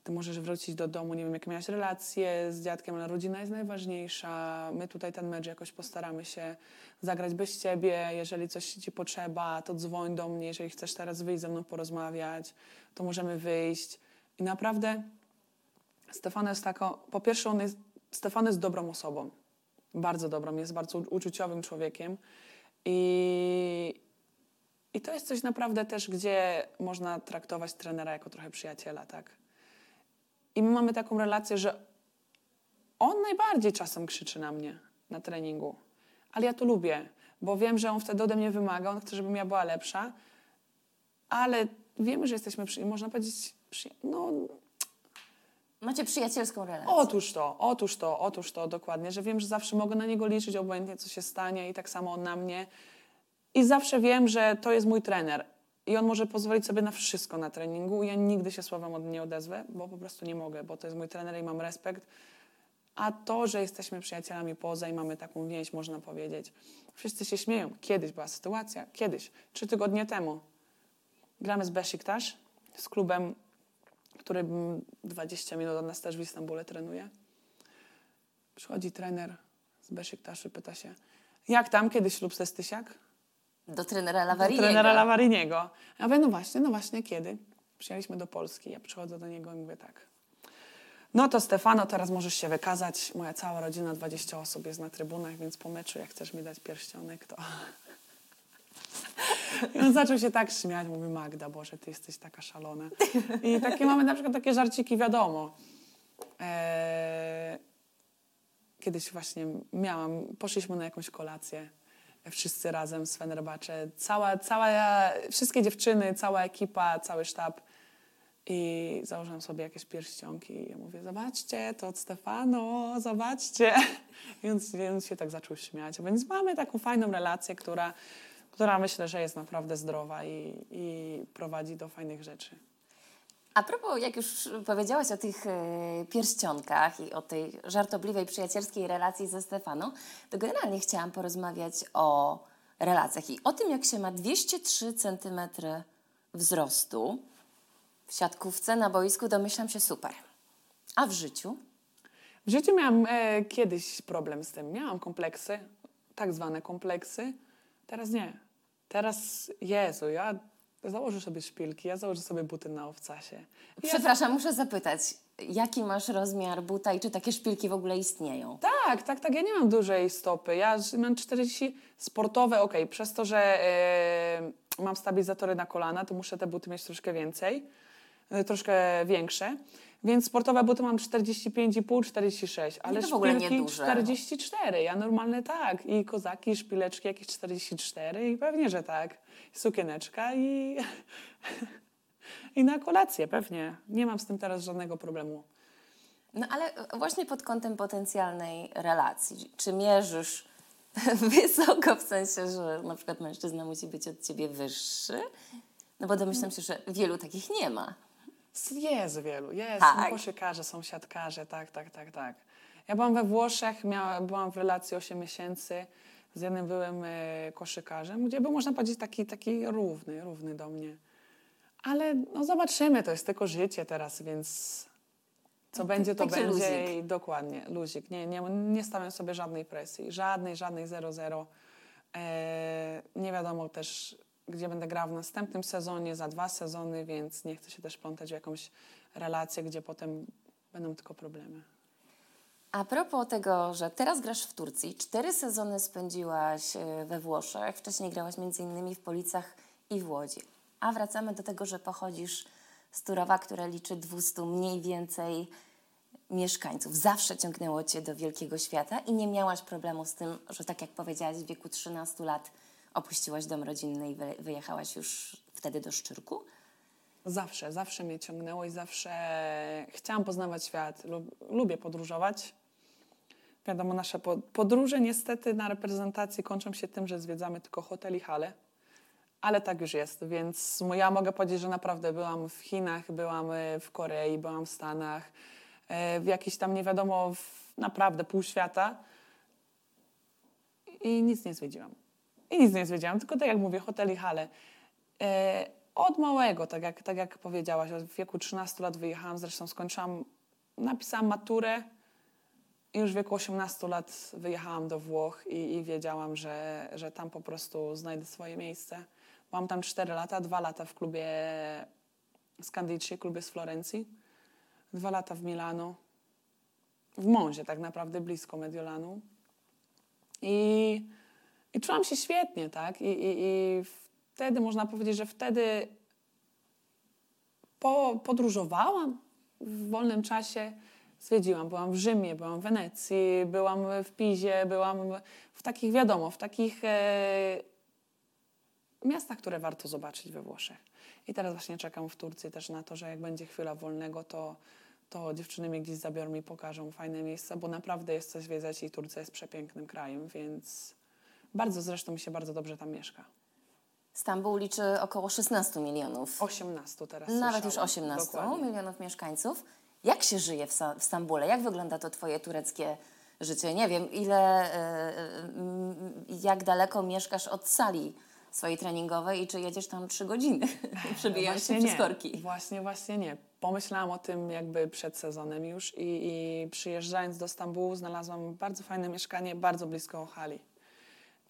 S3: ty możesz wrócić do domu, nie wiem, jak miałaś relacje z dziadkiem, ale rodzina jest najważniejsza. My tutaj ten mecz jakoś postaramy się zagrać bez ciebie. Jeżeli coś ci potrzeba, to dzwoń do mnie. Jeżeli chcesz teraz wyjść ze mną porozmawiać, to możemy wyjść. I naprawdę Stefan jest taką, po pierwsze on jest, Stefan jest dobrą osobą. Bardzo dobrą, jest bardzo uczuciowym człowiekiem. I, i to jest coś naprawdę też, gdzie można traktować trenera jako trochę przyjaciela, tak? I my mamy taką relację, że on najbardziej czasem krzyczy na mnie na treningu. Ale ja to lubię, bo wiem, że on wtedy ode mnie wymaga, on chce, żebym ja była lepsza. Ale wiemy, że jesteśmy, przy... można powiedzieć, przy... no...
S2: Macie przyjacielską relację.
S3: Otóż to, otóż to, otóż to, dokładnie, że wiem, że zawsze mogę na niego liczyć, obojętnie co się stanie i tak samo on na mnie. I zawsze wiem, że to jest mój trener i on może pozwolić sobie na wszystko na treningu. Ja nigdy się słowem od nie odezwę, bo po prostu nie mogę, bo to jest mój trener i mam respekt. A to, że jesteśmy przyjacielami poza i mamy taką więź, można powiedzieć. Wszyscy się śmieją. Kiedyś była sytuacja, kiedyś, trzy tygodnie temu. Gramy z Besiktas, z klubem, który 20 minut od nas też w Istambule trenuje. Przychodzi trener z Besiktaszu, pyta się, jak tam, kiedyś ślub ze Stysiak?
S2: Do trenera Lawariniego.
S3: Do trenera Lawariniego. Ja mówię, no właśnie, no właśnie, kiedy? Przyjechaliśmy do Polski. Ja przychodzę do niego i mówię tak. No to Stefano, teraz możesz się wykazać. Moja cała rodzina, 20 osób jest na trybunach, więc po meczu, jak chcesz mi dać pierścionek, to... I on zaczął się tak śmiać, mówi Magda, Boże, ty jesteś taka szalona. I takie mamy na przykład takie żarciki, wiadomo. Eee, kiedyś właśnie miałam, poszliśmy na jakąś kolację wszyscy razem z Fenerbahce. Cała, cała, wszystkie dziewczyny, cała ekipa, cały sztab. I założyłam sobie jakieś pierścionki i ja mówię, zobaczcie, to od Stefano, zobaczcie. Więc, więc się tak zaczął śmiać. Więc mamy taką fajną relację, która, która myślę, że jest naprawdę zdrowa i, i prowadzi do fajnych rzeczy.
S2: A propos, jak już powiedziałaś o tych e, pierścionkach i o tej żartobliwej, przyjacielskiej relacji ze Stefaną, to generalnie chciałam porozmawiać o relacjach i o tym, jak się ma 203 cm wzrostu w siatkówce na boisku, domyślam się super. A w życiu?
S3: W życiu miałam e, kiedyś problem z tym. Miałam kompleksy, tak zwane kompleksy. Teraz nie. Teraz, Jezu, ja Założę sobie szpilki, ja założę sobie buty na owcasie. Ja
S2: Przepraszam, muszę zapytać, jaki masz rozmiar buta i czy takie szpilki w ogóle istnieją?
S3: Tak, tak, tak. Ja nie mam dużej stopy. Ja mam 40 sportowe, okej. Przez to, że e, mam stabilizatory na kolana, to muszę te buty mieć troszkę więcej, e, troszkę większe. Więc sportowe buty mam 45,5, 46, ale
S2: to w ogóle
S3: szpilki
S2: nieduże.
S3: 44. Ja normalne tak. I kozaki, szpileczki jakieś 44 i pewnie, że tak. Sukieneczka i, i na kolację pewnie. Nie mam z tym teraz żadnego problemu.
S2: No ale właśnie pod kątem potencjalnej relacji, czy mierzysz wysoko w sensie, że na przykład mężczyzna musi być od ciebie wyższy? No bo domyślam się, że wielu takich nie ma.
S3: Jest wielu, jest.
S2: Tak.
S3: Są koszykarze, są siatkarze, tak, tak, tak, tak. Ja byłam we Włoszech, miała, byłam w relacji 8 miesięcy z jednym byłym e, koszykarzem, gdzie był, można powiedzieć, taki, taki równy, równy do mnie. Ale no zobaczymy, to jest tylko życie teraz, więc co będzie, to będzie
S2: luzik.
S3: i dokładnie, luzik. Nie, nie, nie stawiam sobie żadnej presji, żadnej, żadnej 0-0. E, nie wiadomo też, gdzie będę grała w następnym sezonie, za dwa sezony, więc nie chcę się też plątać w jakąś relację, gdzie potem będą tylko problemy.
S2: A propos tego, że teraz grasz w Turcji, cztery sezony spędziłaś e, we Włoszech, wcześniej grałaś między innymi w Policach i w Łodzi. A wracamy do tego, że pochodzisz z Turowa, które liczy 200 mniej więcej mieszkańców. Zawsze ciągnęło cię do wielkiego świata i nie miałaś problemu z tym, że tak jak powiedziałaś, w wieku 13 lat opuściłaś dom rodzinny i wy- wyjechałaś już wtedy do Szczyrku.
S3: Zawsze, zawsze mnie ciągnęło i zawsze chciałam poznawać świat. Lub, lubię podróżować. Wiadomo, nasze po- podróże niestety na reprezentacji kończą się tym, że zwiedzamy tylko hotel i hale. Ale tak już jest, więc ja mogę powiedzieć, że naprawdę byłam w Chinach, byłam e, w Korei, byłam w Stanach, e, w jakiś tam nie wiadomo, naprawdę pół świata i nic nie zwiedziłam. I nic nie zwiedziłam, tylko tak jak mówię, hotel i hale. E, od małego, tak jak, tak jak powiedziałaś, od wieku 13 lat wyjechałam, zresztą skończyłam, napisałam maturę i już w wieku 18 lat wyjechałam do Włoch i, i wiedziałam, że, że tam po prostu znajdę swoje miejsce. Byłam tam 4 lata, 2 lata w klubie Scandici, klubie z Florencji, 2 lata w Milano, w Monzie tak naprawdę, blisko Mediolanu. I, i czułam się świetnie, tak? I, i, I wtedy można powiedzieć, że wtedy po, podróżowałam w wolnym czasie. Zwiedziłam, byłam w Rzymie, byłam w Wenecji, byłam w Pizie, byłam w takich, wiadomo, w takich e, miastach, które warto zobaczyć we Włoszech. I teraz właśnie czekam w Turcji też na to, że jak będzie chwila wolnego, to, to dziewczyny mnie gdzieś zabiorą i pokażą fajne miejsca, bo naprawdę jest coś zwiedzać i Turcja jest przepięknym krajem, więc bardzo zresztą mi się bardzo dobrze tam mieszka.
S2: Stambuł liczy około 16 milionów
S3: 18 teraz.
S2: Nawet już
S3: słyszałam.
S2: 18
S3: Dokładnie.
S2: milionów mieszkańców. Jak się żyje w, w Stambule? Jak wygląda to twoje tureckie życie? Nie wiem, ile, e, e, jak daleko mieszkasz od sali swojej treningowej i czy jedziesz tam trzy godziny, przebijając się przez korki?
S3: Właśnie, właśnie nie. Pomyślałam o tym jakby przed sezonem już i, i przyjeżdżając do Stambułu znalazłam bardzo fajne mieszkanie bardzo blisko hali.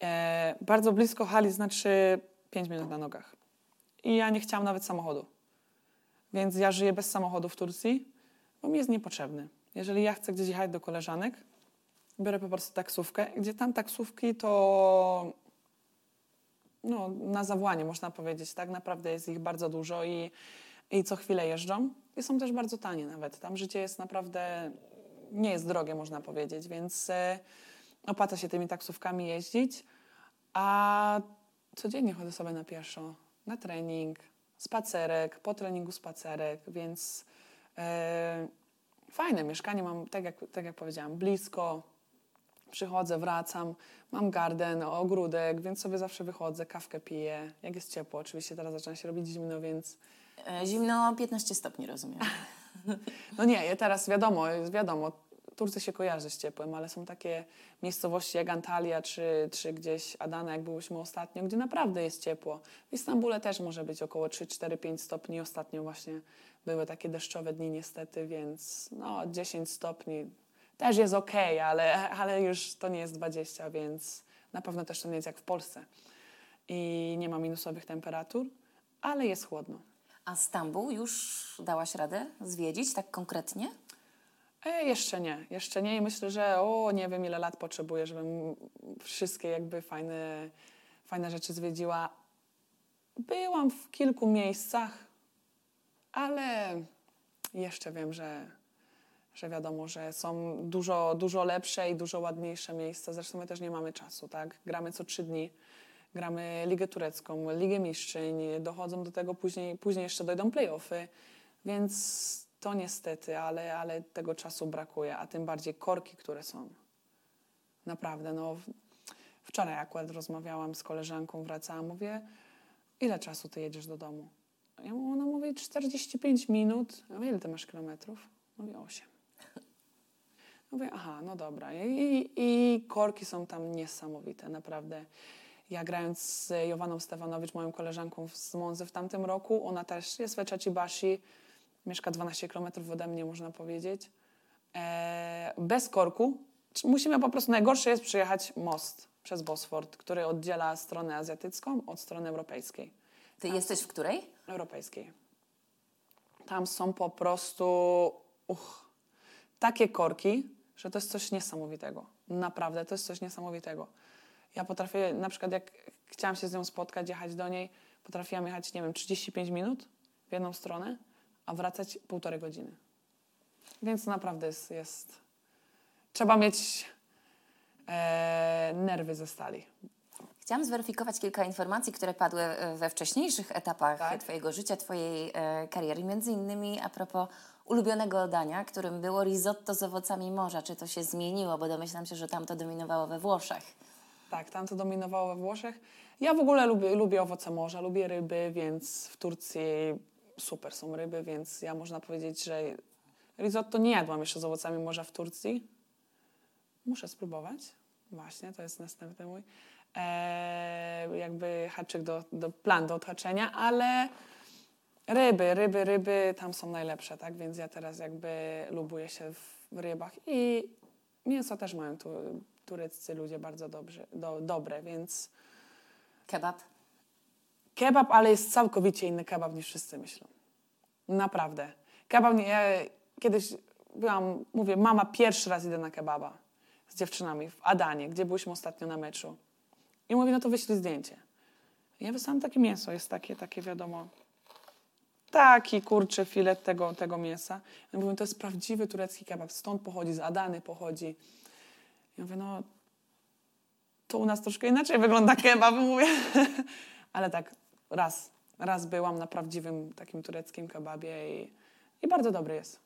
S3: E, bardzo blisko hali znaczy 5 minut na nogach. I ja nie chciałam nawet samochodu. Więc ja żyję bez samochodu w Turcji, bo mi jest niepotrzebny. Jeżeli ja chcę gdzieś jechać do koleżanek, biorę po prostu taksówkę, gdzie tam taksówki to no, na zawołanie, można powiedzieć. Tak naprawdę jest ich bardzo dużo i, i co chwilę jeżdżą. I są też bardzo tanie nawet. Tam życie jest naprawdę, nie jest drogie, można powiedzieć, więc e, opłaca się tymi taksówkami jeździć. A codziennie chodzę sobie na pieszo, na trening, spacerek, po treningu spacerek, więc e, fajne mieszkanie mam, tak jak, tak jak powiedziałam, blisko, przychodzę, wracam, mam garden, ogródek, więc sobie zawsze wychodzę, kawkę piję, jak jest ciepło. Oczywiście teraz zaczyna się robić zimno, więc
S2: E, Zimno 15 stopni, rozumiem.
S3: no nie, teraz wiadomo, wiadomo, Turcja się kojarzy z ciepłem, ale są takie miejscowości jak Antalya czy, czy gdzieś Adana, jak byłyśmy ostatnio, gdzie naprawdę jest ciepło. W Istambule też może być około 3, 4, 5 stopni. Ostatnio właśnie były takie deszczowe dni niestety, więc no 10 stopni też jest okej, ale, ale już to nie jest 20, więc na pewno też to nie jest jak w Polsce. I nie ma minusowych temperatur. ale jest chłodno.
S2: A Stambuł już dałaś radę zwiedzić tak konkretnie?
S3: E, jeszcze nie, jeszcze nie i myślę, że o, nie wiem ile lat potrzebuję, żebym wszystkie jakby fajne, fajne rzeczy zwiedziła. Byłam w kilku miejscach, ale jeszcze wiem, że, że wiadomo, że są dużo, dużo lepsze i dużo ładniejsze miejsca. Zresztą my też nie mamy czasu, tak? Gramy co trzy dni. Gramy Ligę Turecką, Ligę Mistrzyń, dochodzą do tego później, później jeszcze dojdą playoffy, więc to niestety, ale, ale tego czasu brakuje, a tym bardziej korki, które są. Naprawdę, no. Wczoraj akurat rozmawiałam z koleżanką, wracałam, mówię, ile czasu ty jedziesz do domu? Ja mu- Ona mówi 45 minut. Ja mówię, ile ty masz kilometrów? Mówi 8. Mówię, aha, no dobra. I, i, korki są tam niesamowite, naprawdę. Ja grając z Jowaną Stefanowicz, moją koleżanką z Monzy w tamtym roku, ona też jest w Eczacibashi, mieszka 12 km ode mnie, można powiedzieć. E, bez korku. Musimy po prostu, najgorsze jest przejechać most przez Bosford, który oddziela stronę azjatycką od strony europejskiej.
S2: Ty jesteś w której?
S3: Europejskiej. Tam są po prostu uch, takie korki, że to jest coś niesamowitego. Naprawdę, to jest coś niesamowitego. Ja potrafię, na przykład jak chciałam się z nią spotkać, jechać do niej, potrafiłam jechać, nie wiem, 35 minut w jedną stronę, a wracać półtorej godziny. Więc naprawdę jest, jest trzeba mieć e, nerwy ze stali.
S2: Chciałam zweryfikować kilka informacji, które padły e, we wcześniejszych etapach
S3: Tak.
S2: Twojego życia, Twojej e, kariery. Między innymi a propos ulubionego dania, którym było risotto z owocami morza. Czy to się zmieniło? Bo domyślam się, że tam to dominowało we Włoszech.
S3: Tak, tam to dominowało we Włoszech. Ja w ogóle lubię, lubię owoce morza, lubię ryby, więc w Turcji super są ryby, więc ja można powiedzieć, że risotto nie jadłam jeszcze z owocami morza w Turcji. Muszę spróbować. Właśnie, to jest następny mój e, jakby haczyk do, do plan do odhaczenia, ale ryby, ryby, ryby tam są najlepsze, tak? Więc ja teraz jakby lubuję się w rybach i mięso też mają tu, tureccy ludzie bardzo dobrze, do, dobre, więc
S2: Kebab?
S3: Kebab, ale jest całkowicie inny kebab niż wszyscy myślą. Naprawdę. Kebab, nie, ja kiedyś byłam, mówię, mama, pierwszy raz idę na kebaba z dziewczynami w Adanie, gdzie byliśmy ostatnio na meczu. I mówi, no to wyślij zdjęcie. Ja wysłałam takie mięso, jest takie, takie wiadomo, taki kurczy filet tego, tego mięsa. Ja mówię, to jest prawdziwy turecki kebab, stąd pochodzi, z Adany pochodzi. Ja mówię, no to u nas troszkę inaczej wygląda kebab, mówię. Ale tak, raz, raz byłam na prawdziwym takim tureckim kebabie i, i bardzo dobry jest.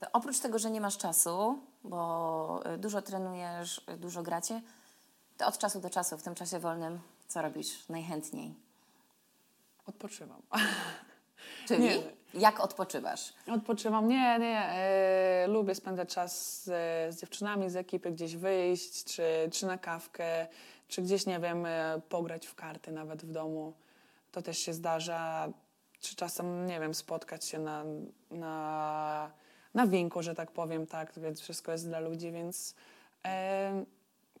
S2: To oprócz tego, że nie masz czasu, bo y, dużo trenujesz, y, dużo gracie, to od czasu do czasu, w tym czasie wolnym, co robisz najchętniej?
S3: Odpoczywam.
S2: Czyli
S3: Nie.
S2: jak odpoczywasz?
S3: Odpoczywam. Nie, nie. E, lubię spędzać czas z, z dziewczynami z ekipy, gdzieś wyjść, czy, czy na kawkę, czy gdzieś, nie wiem, e, pograć w karty nawet w domu. To też się zdarza. Czy czasem, nie wiem, spotkać się na, na, na winku, że tak powiem, tak, więc wszystko jest dla ludzi, więc e,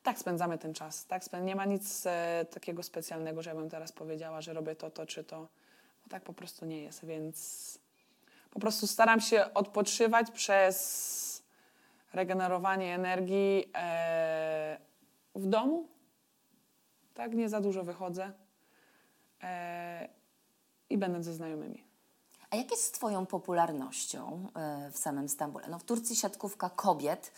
S3: tak spędzamy ten czas. Tak spę- nie ma nic e, takiego specjalnego, że ja bym teraz powiedziała, że robię to, to czy to. Bo tak po prostu nie jest, więc po prostu staram się odpoczywać przez regenerowanie energii e, w domu. Tak, nie za dużo wychodzę i będę ze znajomymi.
S2: A jak jest z Twoją popularnością e, w samym Stambule? No w Turcji siatkówka kobiet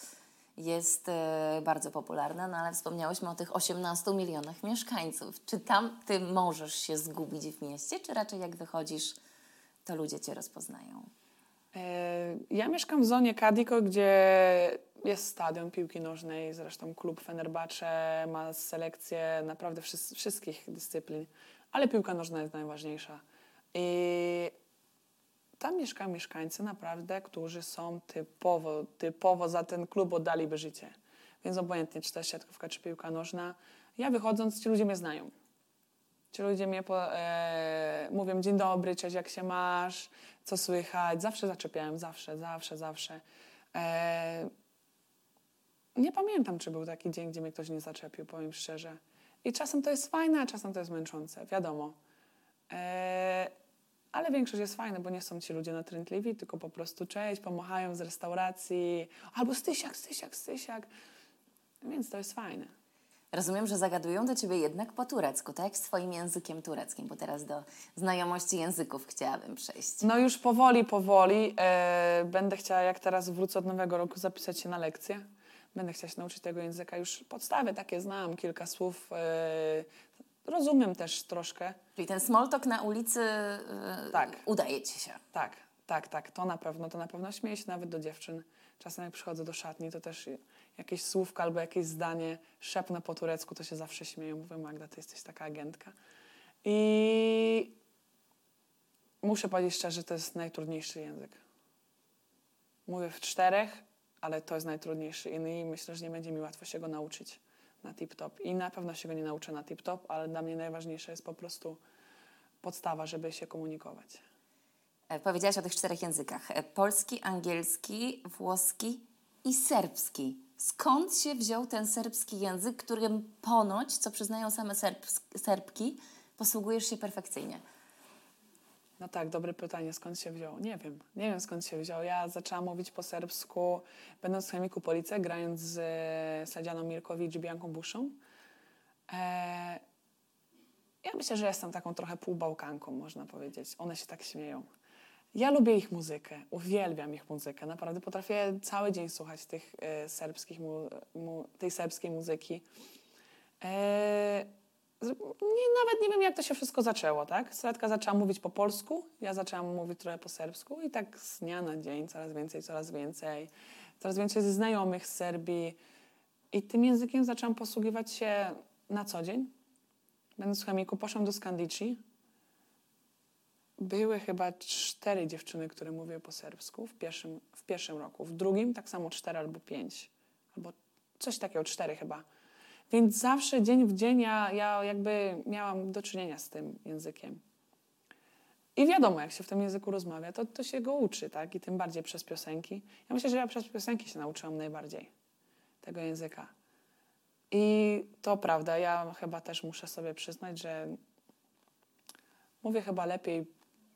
S2: jest e, bardzo popularna, no ale wspomniałyśmy o tych 18 milionach mieszkańców. Czy tam Ty możesz się zgubić w mieście, czy raczej jak wychodzisz, to ludzie Cię rozpoznają?
S3: E, Ja mieszkam w zonie Kadiko, gdzie jest stadion piłki nożnej, zresztą klub Fenerbahce ma selekcję naprawdę wszys- wszystkich dyscyplin, ale piłka nożna jest najważniejsza. I tam mieszkają mieszkańcy naprawdę, którzy są typowo, typowo za ten klub oddaliby życie. Więc obojętnie, czy to jest siatkówka, czy piłka nożna, ja wychodząc, ci ludzie mnie znają. Ci ludzie mnie po, e, mówią dzień dobry, cześć, jak się masz, co słychać. Zawsze zaczepiałem, zawsze, zawsze, zawsze. E, nie pamiętam, czy był taki dzień, gdzie mnie ktoś nie zaczepił, powiem szczerze. I czasem to jest fajne, a czasem to jest męczące, wiadomo. E, ale większość jest fajna, bo nie są ci ludzie natrętliwi, tylko po prostu cześć, pomachają z restauracji, albo stysiak, stysiak, stysiak. Więc to jest fajne.
S2: Rozumiem, że zagadują do ciebie jednak po turecku, tak? Swoim językiem tureckim, bo teraz do znajomości języków chciałabym przejść.
S3: No już powoli, powoli. E, będę chciała, jak teraz wrócę od nowego roku, zapisać się na lekcję. Będę chciała się nauczyć tego języka. Już podstawy takie znam, kilka słów. E, rozumiem też troszkę.
S2: Czyli ten small talk na ulicy yy,
S3: Tak.
S2: udaje ci się.
S3: Tak, tak, tak, to na pewno, to na pewno. Śmieję się nawet do dziewczyn. Czasem jak przychodzę do szatni, to też jakieś słówka albo jakieś zdanie szepnę po turecku, to się zawsze śmieją. Mówię, Magda, ty jesteś taka agentka. I muszę powiedzieć szczerze, to jest najtrudniejszy język. Mówię w czterech, ale to jest najtrudniejszy i myślę, że nie będzie mi łatwo się go nauczyć na tip-top. I na pewno się go nie nauczę na tip-top, ale dla mnie najważniejsze jest po prostu podstawa, żeby się komunikować.
S2: E, Powiedziałaś o tych czterech językach. E, Polski, angielski, włoski i serbski. Skąd się wziął ten serbski język, którym ponoć, co przyznają same Serbs Serbki, posługujesz się perfekcyjnie?
S3: No tak, dobre pytanie, skąd się wziął? Nie wiem, nie wiem skąd się wziął. Ja zaczęłam mówić po serbsku, będąc w chemiku Police, grając z Sadzianą Mirkowicz i Bianką Buszą. E, ja myślę, że jestem taką trochę półbałkanką, można powiedzieć. One się tak śmieją. Ja lubię ich muzykę, uwielbiam ich muzykę. Naprawdę potrafię cały dzień słuchać tych e, serbskich mu, mu, tej serbskiej muzyki. E, z- nie, nawet nie wiem, jak to się wszystko zaczęło, tak? Seletka zaczęła mówić po polsku, ja zaczęłam mówić trochę po serbsku i tak z dnia na dzień coraz więcej, coraz więcej. Coraz więcej znajomych z Serbii. I tym językiem zaczęłam posługiwać się na co dzień. Będąc w chemiku, poszłam do Skandici. Były chyba cztery dziewczyny, które mówiły po serbsku w pierwszym, w pierwszym roku. W drugim tak samo cztery albo pięć. Albo coś takiego, cztery chyba. Więc zawsze dzień w dzień ja, ja jakby miałam do czynienia z tym językiem. I wiadomo, jak się w tym języku rozmawia, to, to się go uczy, tak? I tym bardziej przez piosenki. Ja myślę, że ja przez piosenki się nauczyłam najbardziej tego języka. I to prawda, ja chyba też muszę sobie przyznać, że mówię chyba lepiej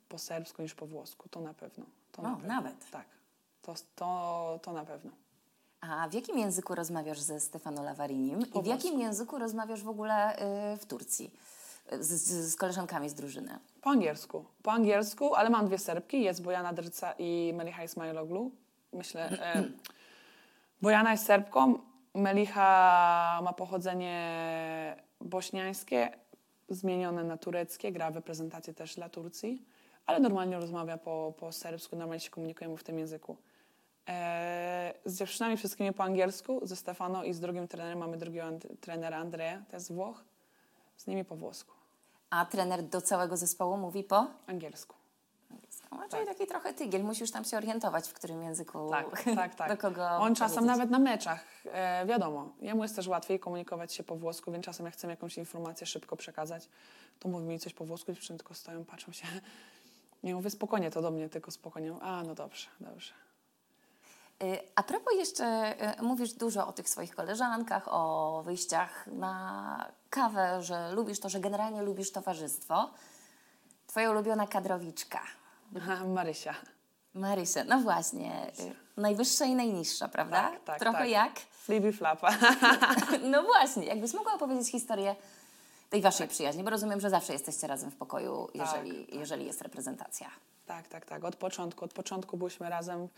S3: po serbsku niż po włosku. To na pewno. To na
S2: O,
S3: pewno.
S2: nawet.
S3: Tak. To, to, to na pewno.
S2: A w jakim języku rozmawiasz ze Stefano Lavarinim i w jakim języku rozmawiasz w ogóle y, w Turcji z, z, z koleżankami z drużyny?
S3: Po angielsku. Po angielsku, ale mam dwie Serbki. Jest Bojana Drca i Meliha Ismailoglu. Myślę, e, Bojana jest Serbką. Melicha ma pochodzenie bośniańskie, zmienione na tureckie. Gra w reprezentacji też dla Turcji, ale normalnie rozmawia po, po serbsku. Normalnie się komunikujemy w tym języku. E, z dziewczynami wszystkimi po angielsku, ze Stefano i z drugim trenerem mamy drugiego trenera Andrea, to jest Włoch. Z nimi po włosku,
S2: A trener do całego zespołu mówi po
S3: angielsku.
S2: angielsku. A, Czyli taki trochę tygiel, musisz tam się orientować, w którym języku,
S3: Tak, tak, tak.
S2: do kogo
S3: On czasem nawet na meczach, e, wiadomo, jemu jest też łatwiej komunikować się po włosku, więc czasem jak chcę jakąś informację szybko przekazać, to mówi mi coś po włosku, dziewczyny tylko stoją, patrzą się. Nie mówię spokojnie, to do mnie tylko spokojnie. A, no dobrze, dobrze.
S2: A propos jeszcze, y, mówisz dużo o tych swoich koleżankach, o wyjściach na kawę, że lubisz to, że generalnie lubisz towarzystwo. Twoja ulubiona kadrowiczka,
S3: Aha, Marysia.
S2: Marysia, no właśnie, najwyższa i najniższa, prawda?
S3: Tak, tak,
S2: Trochę
S3: tak.
S2: jak?
S3: Flibi flapa.
S2: No właśnie, jakbyś mogła opowiedzieć historię tej waszej przyjaźni, bo rozumiem, że zawsze jesteście razem w pokoju, jeżeli,
S3: tak.
S2: jeżeli jest reprezentacja.
S3: tak, tak, tak. Od początku, od początku byliśmy razem.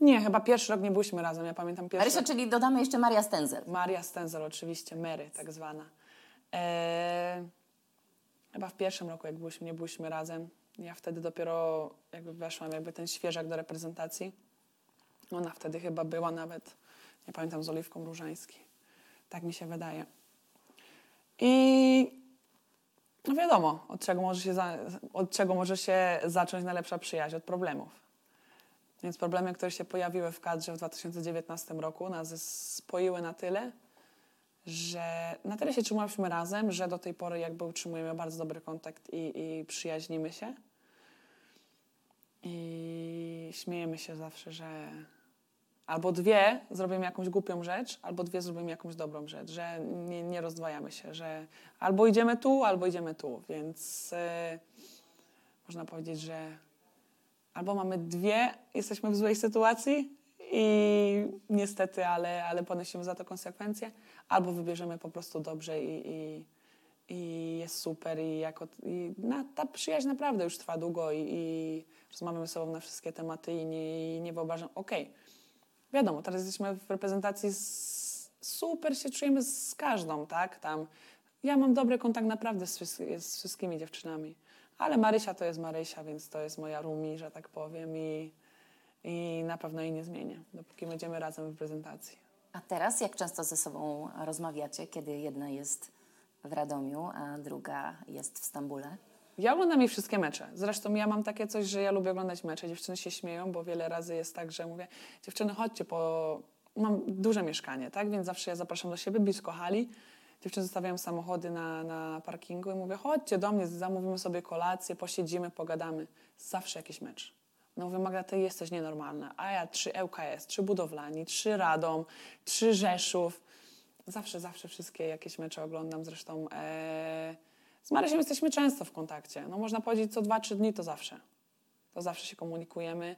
S3: Nie, chyba pierwszy rok nie byliśmy razem. Ja pamiętam pierwszy
S2: Marysia, czyli dodamy jeszcze Maria Stenzel.
S3: Maria Stenzel oczywiście, Mary tak zwana. E, chyba w pierwszym roku, jak byliśmy, nie byliśmy razem. Ja wtedy dopiero jakby weszłam, jakby ten świeżak do reprezentacji. Ona wtedy chyba była nawet, nie pamiętam, z Oliwką Różański. Tak mi się wydaje. I no wiadomo, od czego, może się za, od czego może się zacząć najlepsza przyjaźń? Od problemów. Więc problemy, które się pojawiły w kadrze w 2019 roku, nas spoiły na tyle, że na tyle się trzymaliśmy razem, że do tej pory jakby utrzymujemy bardzo dobry kontakt i, i przyjaźnimy się. I śmiejemy się zawsze, że albo dwie zrobimy jakąś głupią rzecz, albo dwie zrobimy jakąś dobrą rzecz, że nie, nie rozdwajamy się, że albo idziemy tu, albo idziemy tu, więc... Yy, można powiedzieć, że albo mamy dwie, jesteśmy w złej sytuacji i niestety, ale, ale ponosimy za to konsekwencje, albo wybierzemy po prostu dobrze i, i, i jest super i, jako, i na, ta przyjaźń naprawdę już trwa długo i, i rozmawiamy ze sobą na wszystkie tematy i nie, i nie wyobrażam, okej, wiadomo, teraz jesteśmy w reprezentacji, z, super się czujemy z każdą, tak, tam ja mam dobry kontakt naprawdę z, z wszystkimi dziewczynami, ale Marysia to jest Marysia, więc to jest moja Rumi, że tak powiem i, i na pewno jej nie zmienię, dopóki będziemy razem w prezentacji.
S2: A teraz jak często ze sobą rozmawiacie, kiedy jedna jest w Radomiu, a druga jest w Stambule?
S3: Ja oglądam jej wszystkie mecze. Zresztą ja mam takie coś, że ja lubię oglądać mecze. Dziewczyny się śmieją, bo wiele razy jest tak, że mówię, dziewczyny chodźcie, po... mam duże mieszkanie, tak? Więc zawsze ja zapraszam do siebie, blisko hali. Dziewczyny zostawiają samochody na, na parkingu i mówię, chodźcie do mnie, zamówimy sobie kolację, posiedzimy, pogadamy. Zawsze jakiś mecz. No mówię, Magda, ty jesteś nienormalna. A ja trzy ŁKS, trzy Budowlani, trzy Radom, trzy Rzeszów. Zawsze, zawsze wszystkie jakieś mecze oglądam. Zresztą e, z Marysiem jesteśmy często w kontakcie. No można powiedzieć co dwa, trzy dni to zawsze. To zawsze się komunikujemy.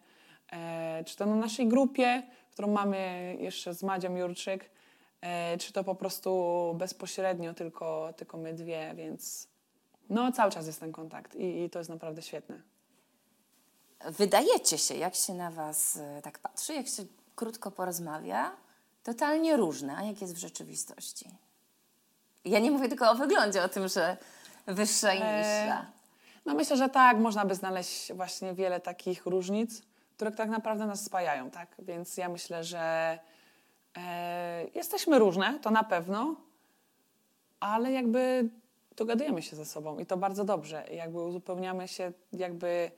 S3: E, czy to na naszej grupie, którą mamy jeszcze z Madzią Jurczyk, e, czy to po prostu bezpośrednio tylko, tylko my dwie, więc no cały czas jest ten kontakt i, i to jest naprawdę świetne.
S2: Wydajecie się, jak się na Was e, tak patrzy, jak się krótko porozmawia, totalnie różne, a jak jest w rzeczywistości? Ja nie mówię tylko o wyglądzie, o tym, że wyższa i niższa.
S3: No myślę, że tak, można by znaleźć właśnie wiele takich różnic, które tak naprawdę nas spajają, tak? Więc ja myślę, że e, jesteśmy różne, to na pewno, ale jakby dogadujemy się ze sobą i to bardzo dobrze. Jakby uzupełniamy się, jakby,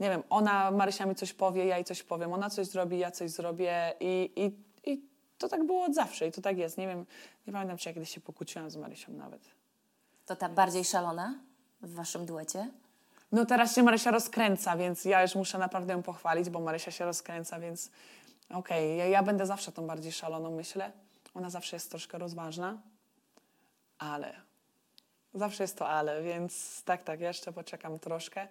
S3: nie wiem, ona Marysia mi coś powie, ja jej coś powiem, ona coś zrobi, ja coś zrobię i, i, i to tak było od zawsze i to tak jest. Nie wiem, nie pamiętam, czy ja kiedyś się pokłóciłam z Marysią nawet.
S2: To ta bardziej szalona w Waszym duecie?
S3: No teraz się Marysia rozkręca, więc ja już muszę naprawdę ją pochwalić, bo Marysia się rozkręca, więc okej, ja, ja będę zawsze tą bardziej szaloną, myślę. Ona zawsze jest troszkę rozważna, ale zawsze jest to ale, więc tak, tak, jeszcze poczekam troszkę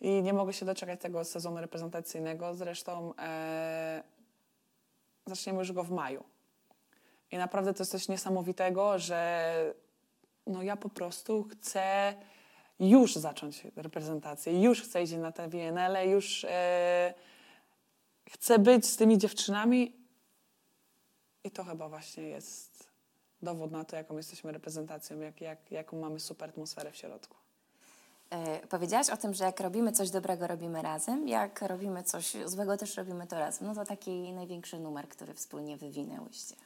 S3: i nie mogę się doczekać tego sezonu reprezentacyjnego. Zresztą e, zaczniemy już go w maju. I naprawdę to jest coś niesamowitego, że no ja po prostu chcę już zacząć reprezentację, już chcę iść na te WNL, już e, chcę być z tymi dziewczynami i to chyba właśnie jest dowód na to, jaką jesteśmy reprezentacją, jak, jak, jaką mamy super atmosferę w środku.
S2: E, powiedziałaś o tym, że jak robimy coś dobrego, robimy razem, jak robimy coś złego, też robimy to razem. No to taki największy numer, który wspólnie wywinęłyście.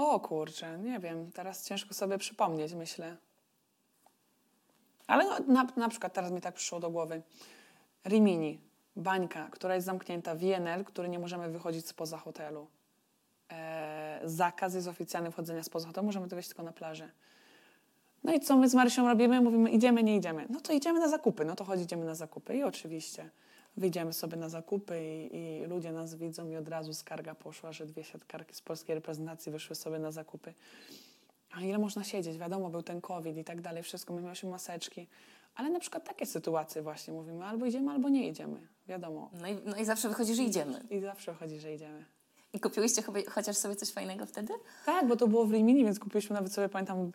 S3: O kurczę, nie wiem, teraz ciężko sobie przypomnieć, myślę. Ale no, na, na przykład teraz mi tak przyszło do głowy. Rimini, bańka, która jest zamknięta, WNL, który nie możemy wychodzić spoza hotelu. E, zakaz jest oficjalny wchodzenia spoza hotelu, możemy to wejść tylko na plażę. No i co my z Marysią robimy? Mówimy, idziemy, nie idziemy. No to idziemy na zakupy, no to chodź, idziemy na zakupy. I oczywiście wyjdziemy sobie na zakupy i, i ludzie nas widzą i od razu skarga poszła, że dwie siatkarki z polskiej reprezentacji wyszły sobie na zakupy. A ile można siedzieć? Wiadomo, był ten COVID i tak dalej, wszystko, my mieliśmy maseczki. Ale na przykład takie sytuacje właśnie mówimy, albo idziemy, albo nie idziemy. Wiadomo.
S2: No i, no i zawsze wychodzi, że idziemy.
S3: I zawsze chodzi, że idziemy.
S2: I kupiłyście chociaż sobie coś fajnego wtedy?
S3: Tak, bo to było w Rimini, więc kupiliśmy nawet sobie, pamiętam,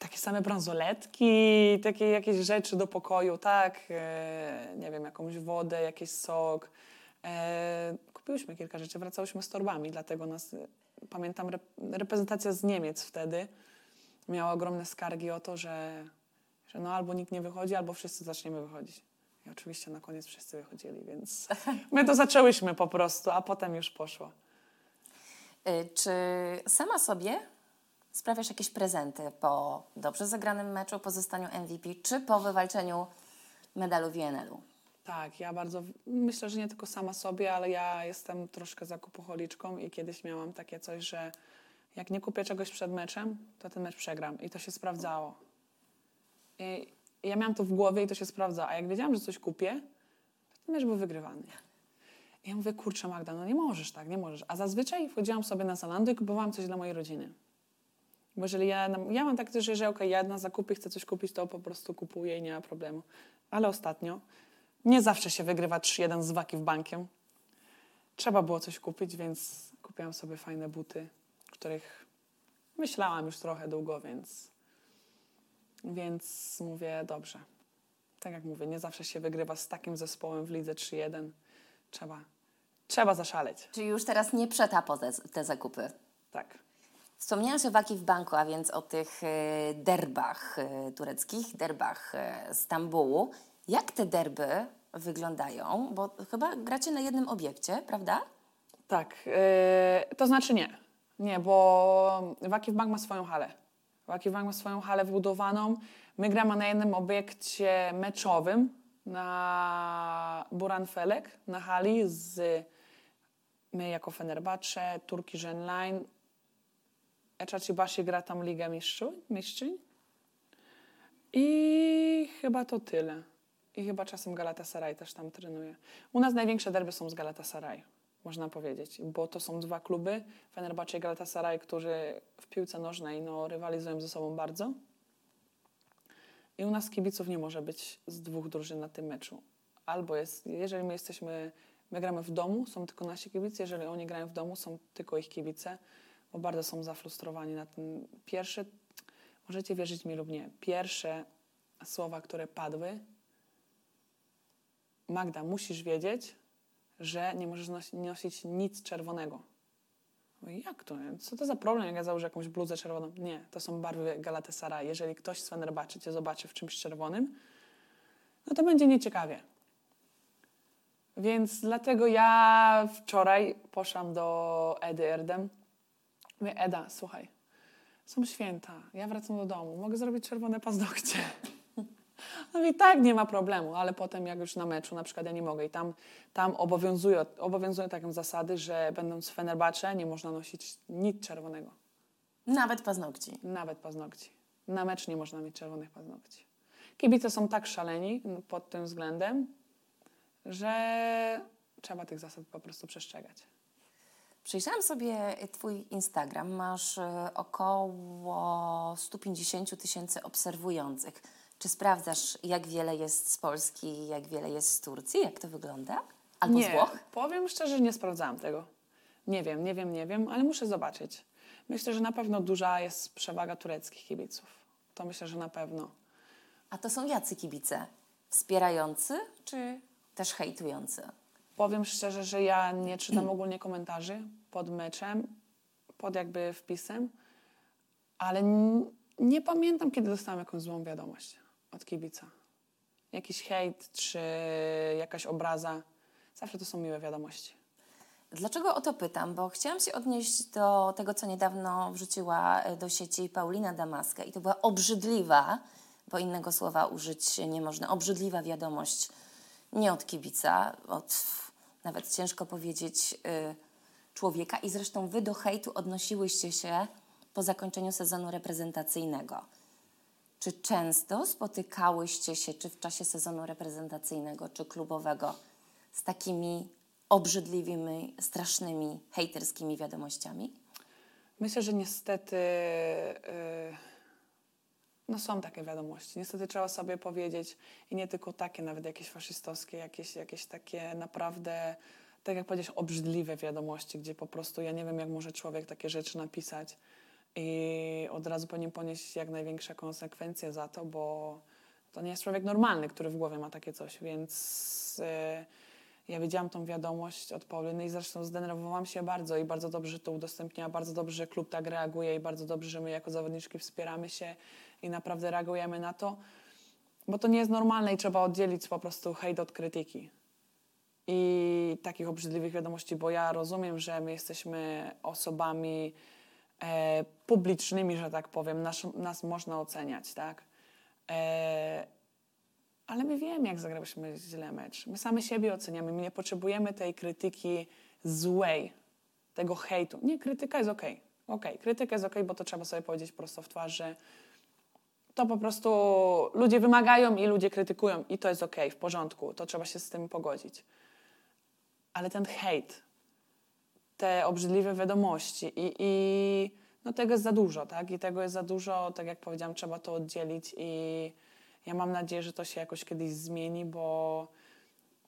S3: takie same bransoletki, takie jakieś rzeczy do pokoju, tak, e, nie wiem, jakąś wodę, jakiś sok. E, kupiłyśmy kilka rzeczy, wracałyśmy z torbami, dlatego nas, pamiętam, rep, reprezentacja z Niemiec wtedy miała ogromne skargi o to, że, że no albo nikt nie wychodzi, albo wszyscy zaczniemy wychodzić. I oczywiście na koniec wszyscy wychodzili, więc my to zaczęłyśmy po prostu, a potem już poszło.
S2: Y, Czy sama sobie sprawiasz jakieś prezenty po dobrze zagranym meczu, po zostaniu MVP, czy po wywalczeniu medalu WNL-u?
S3: Tak, ja bardzo, myślę, że nie tylko sama sobie, ale ja jestem troszkę zakupocholiczką i kiedyś miałam takie coś, że jak nie kupię czegoś przed meczem, to ten mecz przegram. I to się sprawdzało. I ja miałam to w głowie i to się sprawdza. A jak wiedziałam, że coś kupię, to ten mecz był wygrywany. I ja mówię, kurczę Magda, no nie możesz tak, nie możesz. A zazwyczaj wchodziłam sobie na Zalando i kupowałam coś dla mojej rodziny. Bo jeżeli ja, ja mam tak też, że okej, okay, ja na zakupy chcę coś kupić, to po prostu kupuję i nie ma problemu. ale ostatnio nie zawsze się wygrywa 3-1 z Waki w bankiem. Trzeba było coś kupić, więc kupiłam sobie fajne buty, których myślałam już trochę długo, więc, więc mówię, dobrze. Tak jak mówię, nie zawsze się wygrywa z takim zespołem w lidze 3-1. Trzeba, trzeba zaszaleć.
S2: Czyli już teraz nie przetapo te, te zakupy.
S3: Tak.
S2: Wspomniałaś o Waki w banku, a więc o tych e, derbach e, tureckich, derbach e, Stambułu. Jak te derby wyglądają? Bo chyba gracie na jednym obiekcie, prawda?
S3: Tak, yy, to znaczy nie. Nie, bo Wakiw Bank ma swoją halę. Wakiw Bank ma swoją halę wybudowaną. My gramy na jednym obiekcie meczowym na Buranfelek, na hali z my jako Fenerbahce, Turkish Line. Eczacibashi gra tam Ligę Mistrzów, Mistrzyń. I chyba to tyle. I chyba czasem Galatasaray też tam trenuje. U nas największe derby są z Galatasaray, można powiedzieć, bo to są dwa kluby, Fenerbahce i Galatasaray, którzy w piłce nożnej no, rywalizują ze sobą bardzo. I u nas kibiców nie może być z dwóch drużyn na tym meczu. Albo jest, jeżeli my jesteśmy, my gramy w domu, są tylko nasi kibice, jeżeli oni grają w domu, są tylko ich kibice, bo bardzo są zafrustrowani na ten pierwszy, możecie wierzyć mi lub nie, pierwsze słowa, które padły, Magda, musisz wiedzieć, że nie możesz nosi, nosić nic czerwonego. Jak to? Co to za problem, jak ja założę jakąś bluzę czerwoną? Nie, to są barwy Galatasaray. Jeżeli ktoś z Fenerbahce cię zobaczy w czymś czerwonym, no to będzie nieciekawie. Więc dlatego ja wczoraj poszłam do Edy Erdem. Mówię, Eda, słuchaj, są święta, ja wracam do domu, mogę zrobić czerwone paznokcie. No i tak nie ma problemu, ale potem jak już na meczu na przykład ja nie mogę i tam, tam obowiązuje, obowiązują taką zasady, że będąc w Fenerbahce nie można nosić nic czerwonego.
S2: Nawet paznokci.
S3: Nawet paznokci. Na mecz nie można mieć czerwonych paznokci. Kibice są tak szaleni pod tym względem, że trzeba tych zasad po prostu przestrzegać.
S2: Przyjrzałam sobie Twój Instagram. Masz e, około 150 tysięcy obserwujących. Czy sprawdzasz, jak wiele jest z Polski, jak wiele jest z Turcji? Jak to wygląda? Albo
S3: nie,
S2: z Włoch?
S3: powiem szczerze, nie sprawdzałam tego. Nie wiem, nie wiem, nie wiem, ale muszę zobaczyć. Myślę, że na pewno duża jest przewaga tureckich kibiców. To myślę, że na pewno.
S2: A to są jacy kibice? Wspierający czy też hejtujący?
S3: Powiem szczerze, że ja nie czytam ogólnie komentarzy pod meczem, pod jakby wpisem, ale nie pamiętam, kiedy dostałam jakąś złą wiadomość od kibica. Jakiś hejt czy jakaś obraza. Zawsze to są miłe wiadomości.
S2: Dlaczego o to pytam? Bo chciałam się odnieść do tego, co niedawno wrzuciła e, do sieci Paulina Damaska i to była obrzydliwa, bo innego słowa użyć nie można, obrzydliwa wiadomość nie od kibica, od nawet ciężko powiedzieć y, człowieka i zresztą wy do hejtu odnosiłyście się po zakończeniu sezonu reprezentacyjnego. Czy często spotykałyście się, czy w czasie sezonu reprezentacyjnego, czy klubowego, z takimi obrzydliwymi, strasznymi, hejterskimi wiadomościami?
S3: Myślę, że niestety yy, no są takie wiadomości. Niestety trzeba sobie powiedzieć i nie tylko takie, nawet jakieś faszystowskie, jakieś, jakieś takie naprawdę, tak jak powiedzieć, obrzydliwe wiadomości, gdzie po prostu ja nie wiem, jak może człowiek takie rzeczy napisać i od razu powinien ponieść jak największe konsekwencje za to, bo to nie jest człowiek normalny, który w głowie ma takie coś, więc yy, ja widziałam tą wiadomość od Pauliny i zresztą zdenerwowałam się bardzo i bardzo dobrze, to udostępniła, bardzo dobrze, klub tak reaguje i bardzo dobrze, że my jako zawodniczki wspieramy się i naprawdę reagujemy na to, bo to nie jest normalne i trzeba oddzielić po prostu hejt od krytyki i takich obrzydliwych wiadomości, bo ja rozumiem, że my jesteśmy osobami e, publicznymi, że tak powiem, nas, nas można oceniać, tak? E, ale my wiemy, jak zagrałyśmy źle mecz. My same siebie oceniamy. My nie potrzebujemy tej krytyki złej, tego hejtu. Nie, krytyka jest okej. Okay. Okej, okay. krytyka jest okej, okay, bo to trzeba sobie powiedzieć prosto w twarz, że to po prostu ludzie wymagają i ludzie krytykują i to jest okej, w porządku. To trzeba się z tym pogodzić. Ale ten hejt, te obrzydliwe wiadomości i, i no tego jest za dużo, tak? I tego jest za dużo, tak jak powiedziałam, trzeba to oddzielić i Ja mam nadzieję, że to się jakoś kiedyś zmieni, bo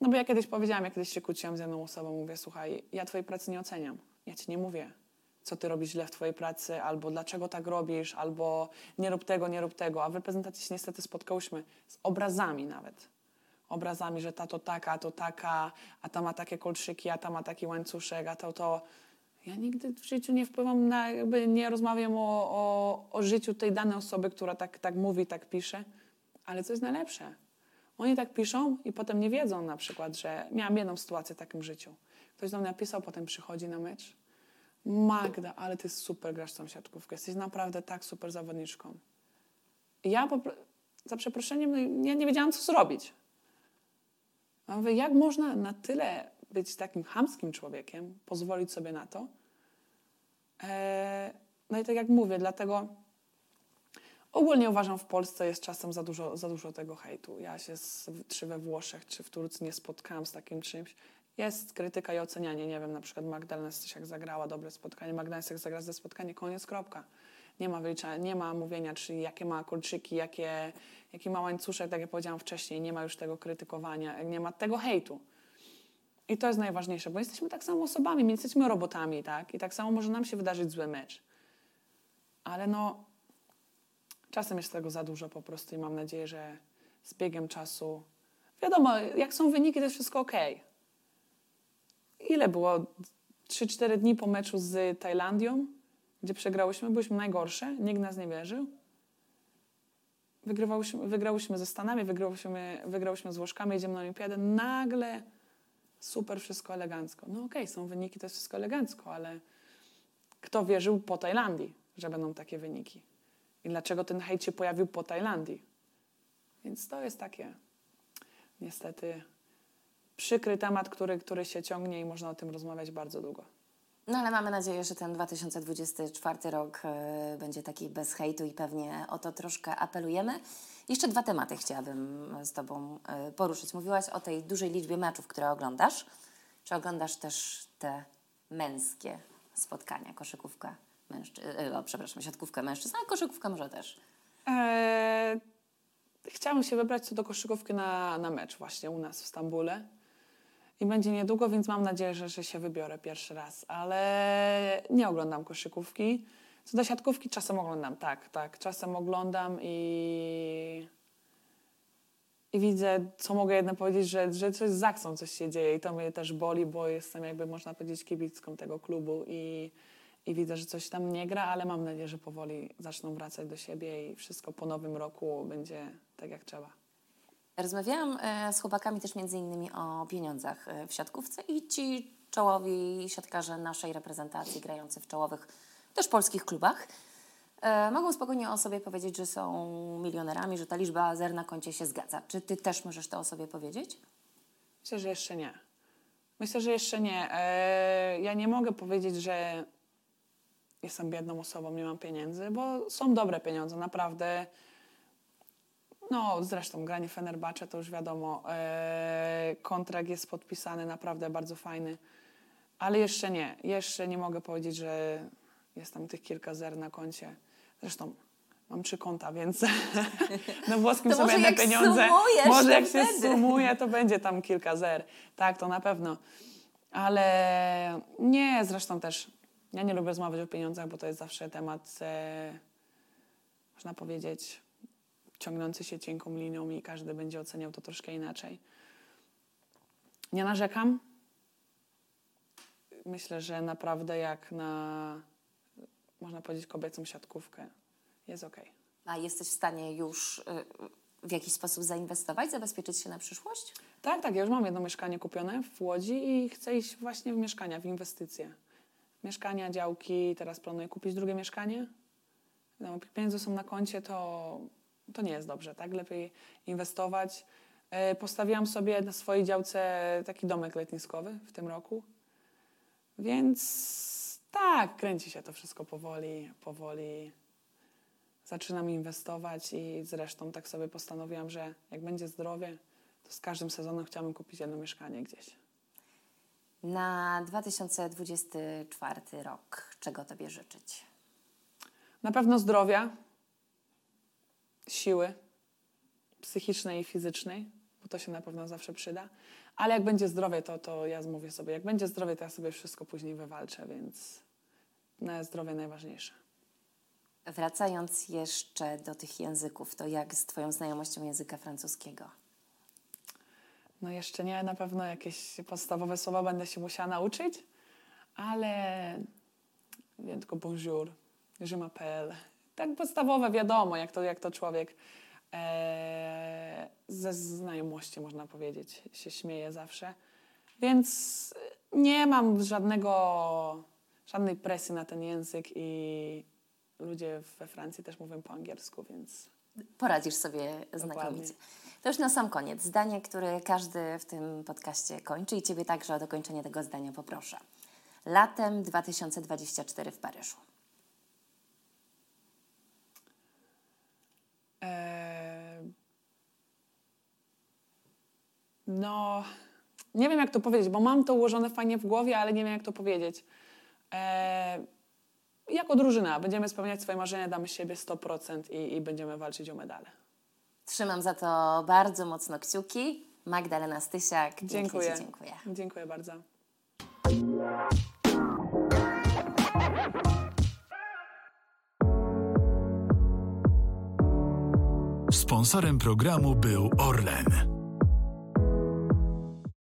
S3: no bo ja kiedyś powiedziałam, ja kiedyś się kłóciłam z jedną osobą, mówię, słuchaj, ja twojej pracy nie oceniam. Ja ci nie mówię, co ty robisz źle w twojej pracy, albo dlaczego tak robisz, albo nie rób tego, nie rób tego. A w reprezentacji się niestety spotkałyśmy z obrazami nawet. Obrazami, że ta to taka, to taka, a ta ma takie kolczyki, a ta ma taki łańcuszek, a to to. Ja nigdy w życiu nie wpływam na, jakby nie rozmawiam o, o, o życiu tej danej osoby, która tak, tak mówi, tak pisze. Ale co jest najlepsze? Oni tak piszą i potem nie wiedzą na przykład, że miałam jedną sytuację w takim życiu. Ktoś do mnie napisał, potem przychodzi na mecz. Magda, ale ty super grasz tą siatkówkę. Jesteś naprawdę tak super zawodniczką. Ja po, za przeproszeniem no, nie wiedziałam, co zrobić. Mówię, jak można na tyle być takim chamskim człowiekiem, pozwolić sobie na to? Eee, no i tak jak mówię, dlatego ogólnie uważam, w Polsce jest czasem za dużo, za dużo tego hejtu. Ja się, z, czy we Włoszech, czy w Turcji nie spotkałam z takim czymś. Jest krytyka i ocenianie. Nie wiem, na przykład Magdalena jak zagrała dobre spotkanie, Magdalena jak zagra ze spotkanie, koniec, kropka. Nie ma wyliczania, nie ma mówienia, czy jakie ma kolczyki, jakie, jaki ma łańcuszek, tak jak powiedziałam wcześniej. Nie ma już tego krytykowania, nie ma tego hejtu. I to jest najważniejsze, bo jesteśmy tak samo osobami, my jesteśmy robotami, tak? I tak samo może nam się wydarzyć zły mecz. Ale no, czasem jest tego za dużo po prostu i mam nadzieję, że z biegiem czasu, wiadomo, jak są wyniki, to jest wszystko ok. Ile było? 3-4 dni po meczu z Tajlandią, gdzie przegrałyśmy, byliśmy najgorsze, nikt nas nie wierzył. Wygrywałyśmy, wygrałyśmy ze Stanami, wygrałyśmy, wygrałyśmy z Włoszkami, jedziemy na olimpiadę. Nagle super, wszystko elegancko. No okej, okay, są wyniki, to jest wszystko elegancko, ale kto wierzył po Tajlandii, że będą takie wyniki? I dlaczego ten hejt się pojawił po Tajlandii? Więc to jest takie niestety przykry temat, który, który się ciągnie i można o tym rozmawiać bardzo długo.
S2: No ale mamy nadzieję, że ten 2024 rok y, będzie taki bez hejtu i pewnie o to troszkę apelujemy. Jeszcze dwa tematy chciałabym z Tobą y, poruszyć. Mówiłaś o tej dużej liczbie meczów, które oglądasz. Czy oglądasz też te męskie spotkania, koszykówka mężczyzn, y, przepraszam, siatkówkę mężczyzn, a koszykówka może też? Eee,
S3: chciałam się wybrać co do koszykówki na, na mecz właśnie u nas w Stambule i będzie niedługo, więc mam nadzieję, że, że się wybiorę pierwszy raz. Ale nie oglądam koszykówki. Co do siatkówki czasem oglądam, tak, tak. Czasem oglądam i, i widzę, co mogę jednak powiedzieć, że, że coś z Zaksą coś się dzieje i to mnie też boli, bo jestem jakby, można powiedzieć, kibicką tego klubu i, i widzę, że coś tam nie gra, ale mam nadzieję, że powoli zaczną wracać do siebie i wszystko po nowym roku będzie tak, jak trzeba.
S2: Rozmawiałam e, z chłopakami też między innymi o pieniądzach e, w siatkówce i ci czołowi siatkarze naszej reprezentacji grający w czołowych też polskich klubach e, mogą spokojnie o sobie powiedzieć, że są milionerami, że ta liczba zer na koncie się zgadza. Czy ty też możesz to o sobie powiedzieć?
S3: Myślę, że jeszcze nie. Myślę, że jeszcze nie. Ja nie mogę powiedzieć, że jestem biedną osobą, nie mam pieniędzy, bo są dobre pieniądze, naprawdę. No, zresztą granie Fenerbahce to już wiadomo. E, kontrakt jest podpisany, naprawdę bardzo fajny. Ale jeszcze nie. Jeszcze nie mogę powiedzieć, że jest tam tych kilka zer na koncie. Zresztą mam trzy konta, więc na włoskim są jedne pieniądze. Może jak się wtedy. sumuje, to będzie tam kilka zer. Tak, to na pewno. Ale nie, zresztą też ja nie lubię rozmawiać o pieniądzach, bo to jest zawsze temat, e, można powiedzieć, ciągnący się cienką linią i każdy będzie oceniał to troszkę inaczej. Nie narzekam. Myślę, że naprawdę jak na, można powiedzieć, kobiecą siatkówkę jest ok.
S2: A jesteś w stanie już y, w jakiś sposób zainwestować, zabezpieczyć się na przyszłość?
S3: Tak, tak. Ja już mam jedno mieszkanie kupione w Łodzi i chcę iść właśnie w mieszkania, w inwestycje. Mieszkania, działki, teraz planuję kupić drugie mieszkanie. No, pieniądze są na koncie, to to nie jest dobrze, tak? Lepiej inwestować. E, postawiłam sobie na swojej działce taki domek letniskowy w tym roku. Więc tak, kręci się to wszystko powoli, powoli. Zaczynam inwestować i zresztą tak sobie postanowiłam, że jak będzie zdrowie, to z każdym sezonem chciałabym kupić jedno mieszkanie gdzieś.
S2: Na 2024 rok czego Tobie życzyć?
S3: Na pewno zdrowia, siły, psychicznej i fizycznej, bo to się na pewno zawsze przyda. Ale jak będzie zdrowie, to, to ja mówię sobie, jak będzie zdrowie, to ja sobie wszystko później wywalczę, więc na zdrowie najważniejsze.
S2: Wracając jeszcze do tych języków, to jak z Twoją znajomością języka francuskiego?
S3: No jeszcze nie, na pewno jakieś podstawowe słowa będę się musiała nauczyć, ale wiem tylko bonjour, je m'appelle. Tak podstawowe wiadomo, jak to, jak to człowiek e, ze znajomości, można powiedzieć, się śmieje zawsze. Więc nie mam żadnego, żadnej presji na ten język i ludzie we Francji też mówią po angielsku, więc
S2: Poradzisz sobie znakomicie. To już na sam koniec. Zdanie, które każdy w tym podcaście kończy i Ciebie także o dokończenie tego zdania poproszę. Latem 2024 w Paryżu.
S3: No, nie wiem jak to powiedzieć, bo mam to ułożone fajnie w głowie, ale nie wiem jak to powiedzieć. Eee, jako drużyna będziemy spełniać swoje marzenia, damy siebie 100% i, i będziemy walczyć o medale.
S2: Trzymam za to bardzo mocno kciuki. Magdalena Stysiak,
S3: Dziękuję.
S2: Ci dziękuję.
S3: Dziękuję bardzo.
S1: Sponsorem programu był Orlen.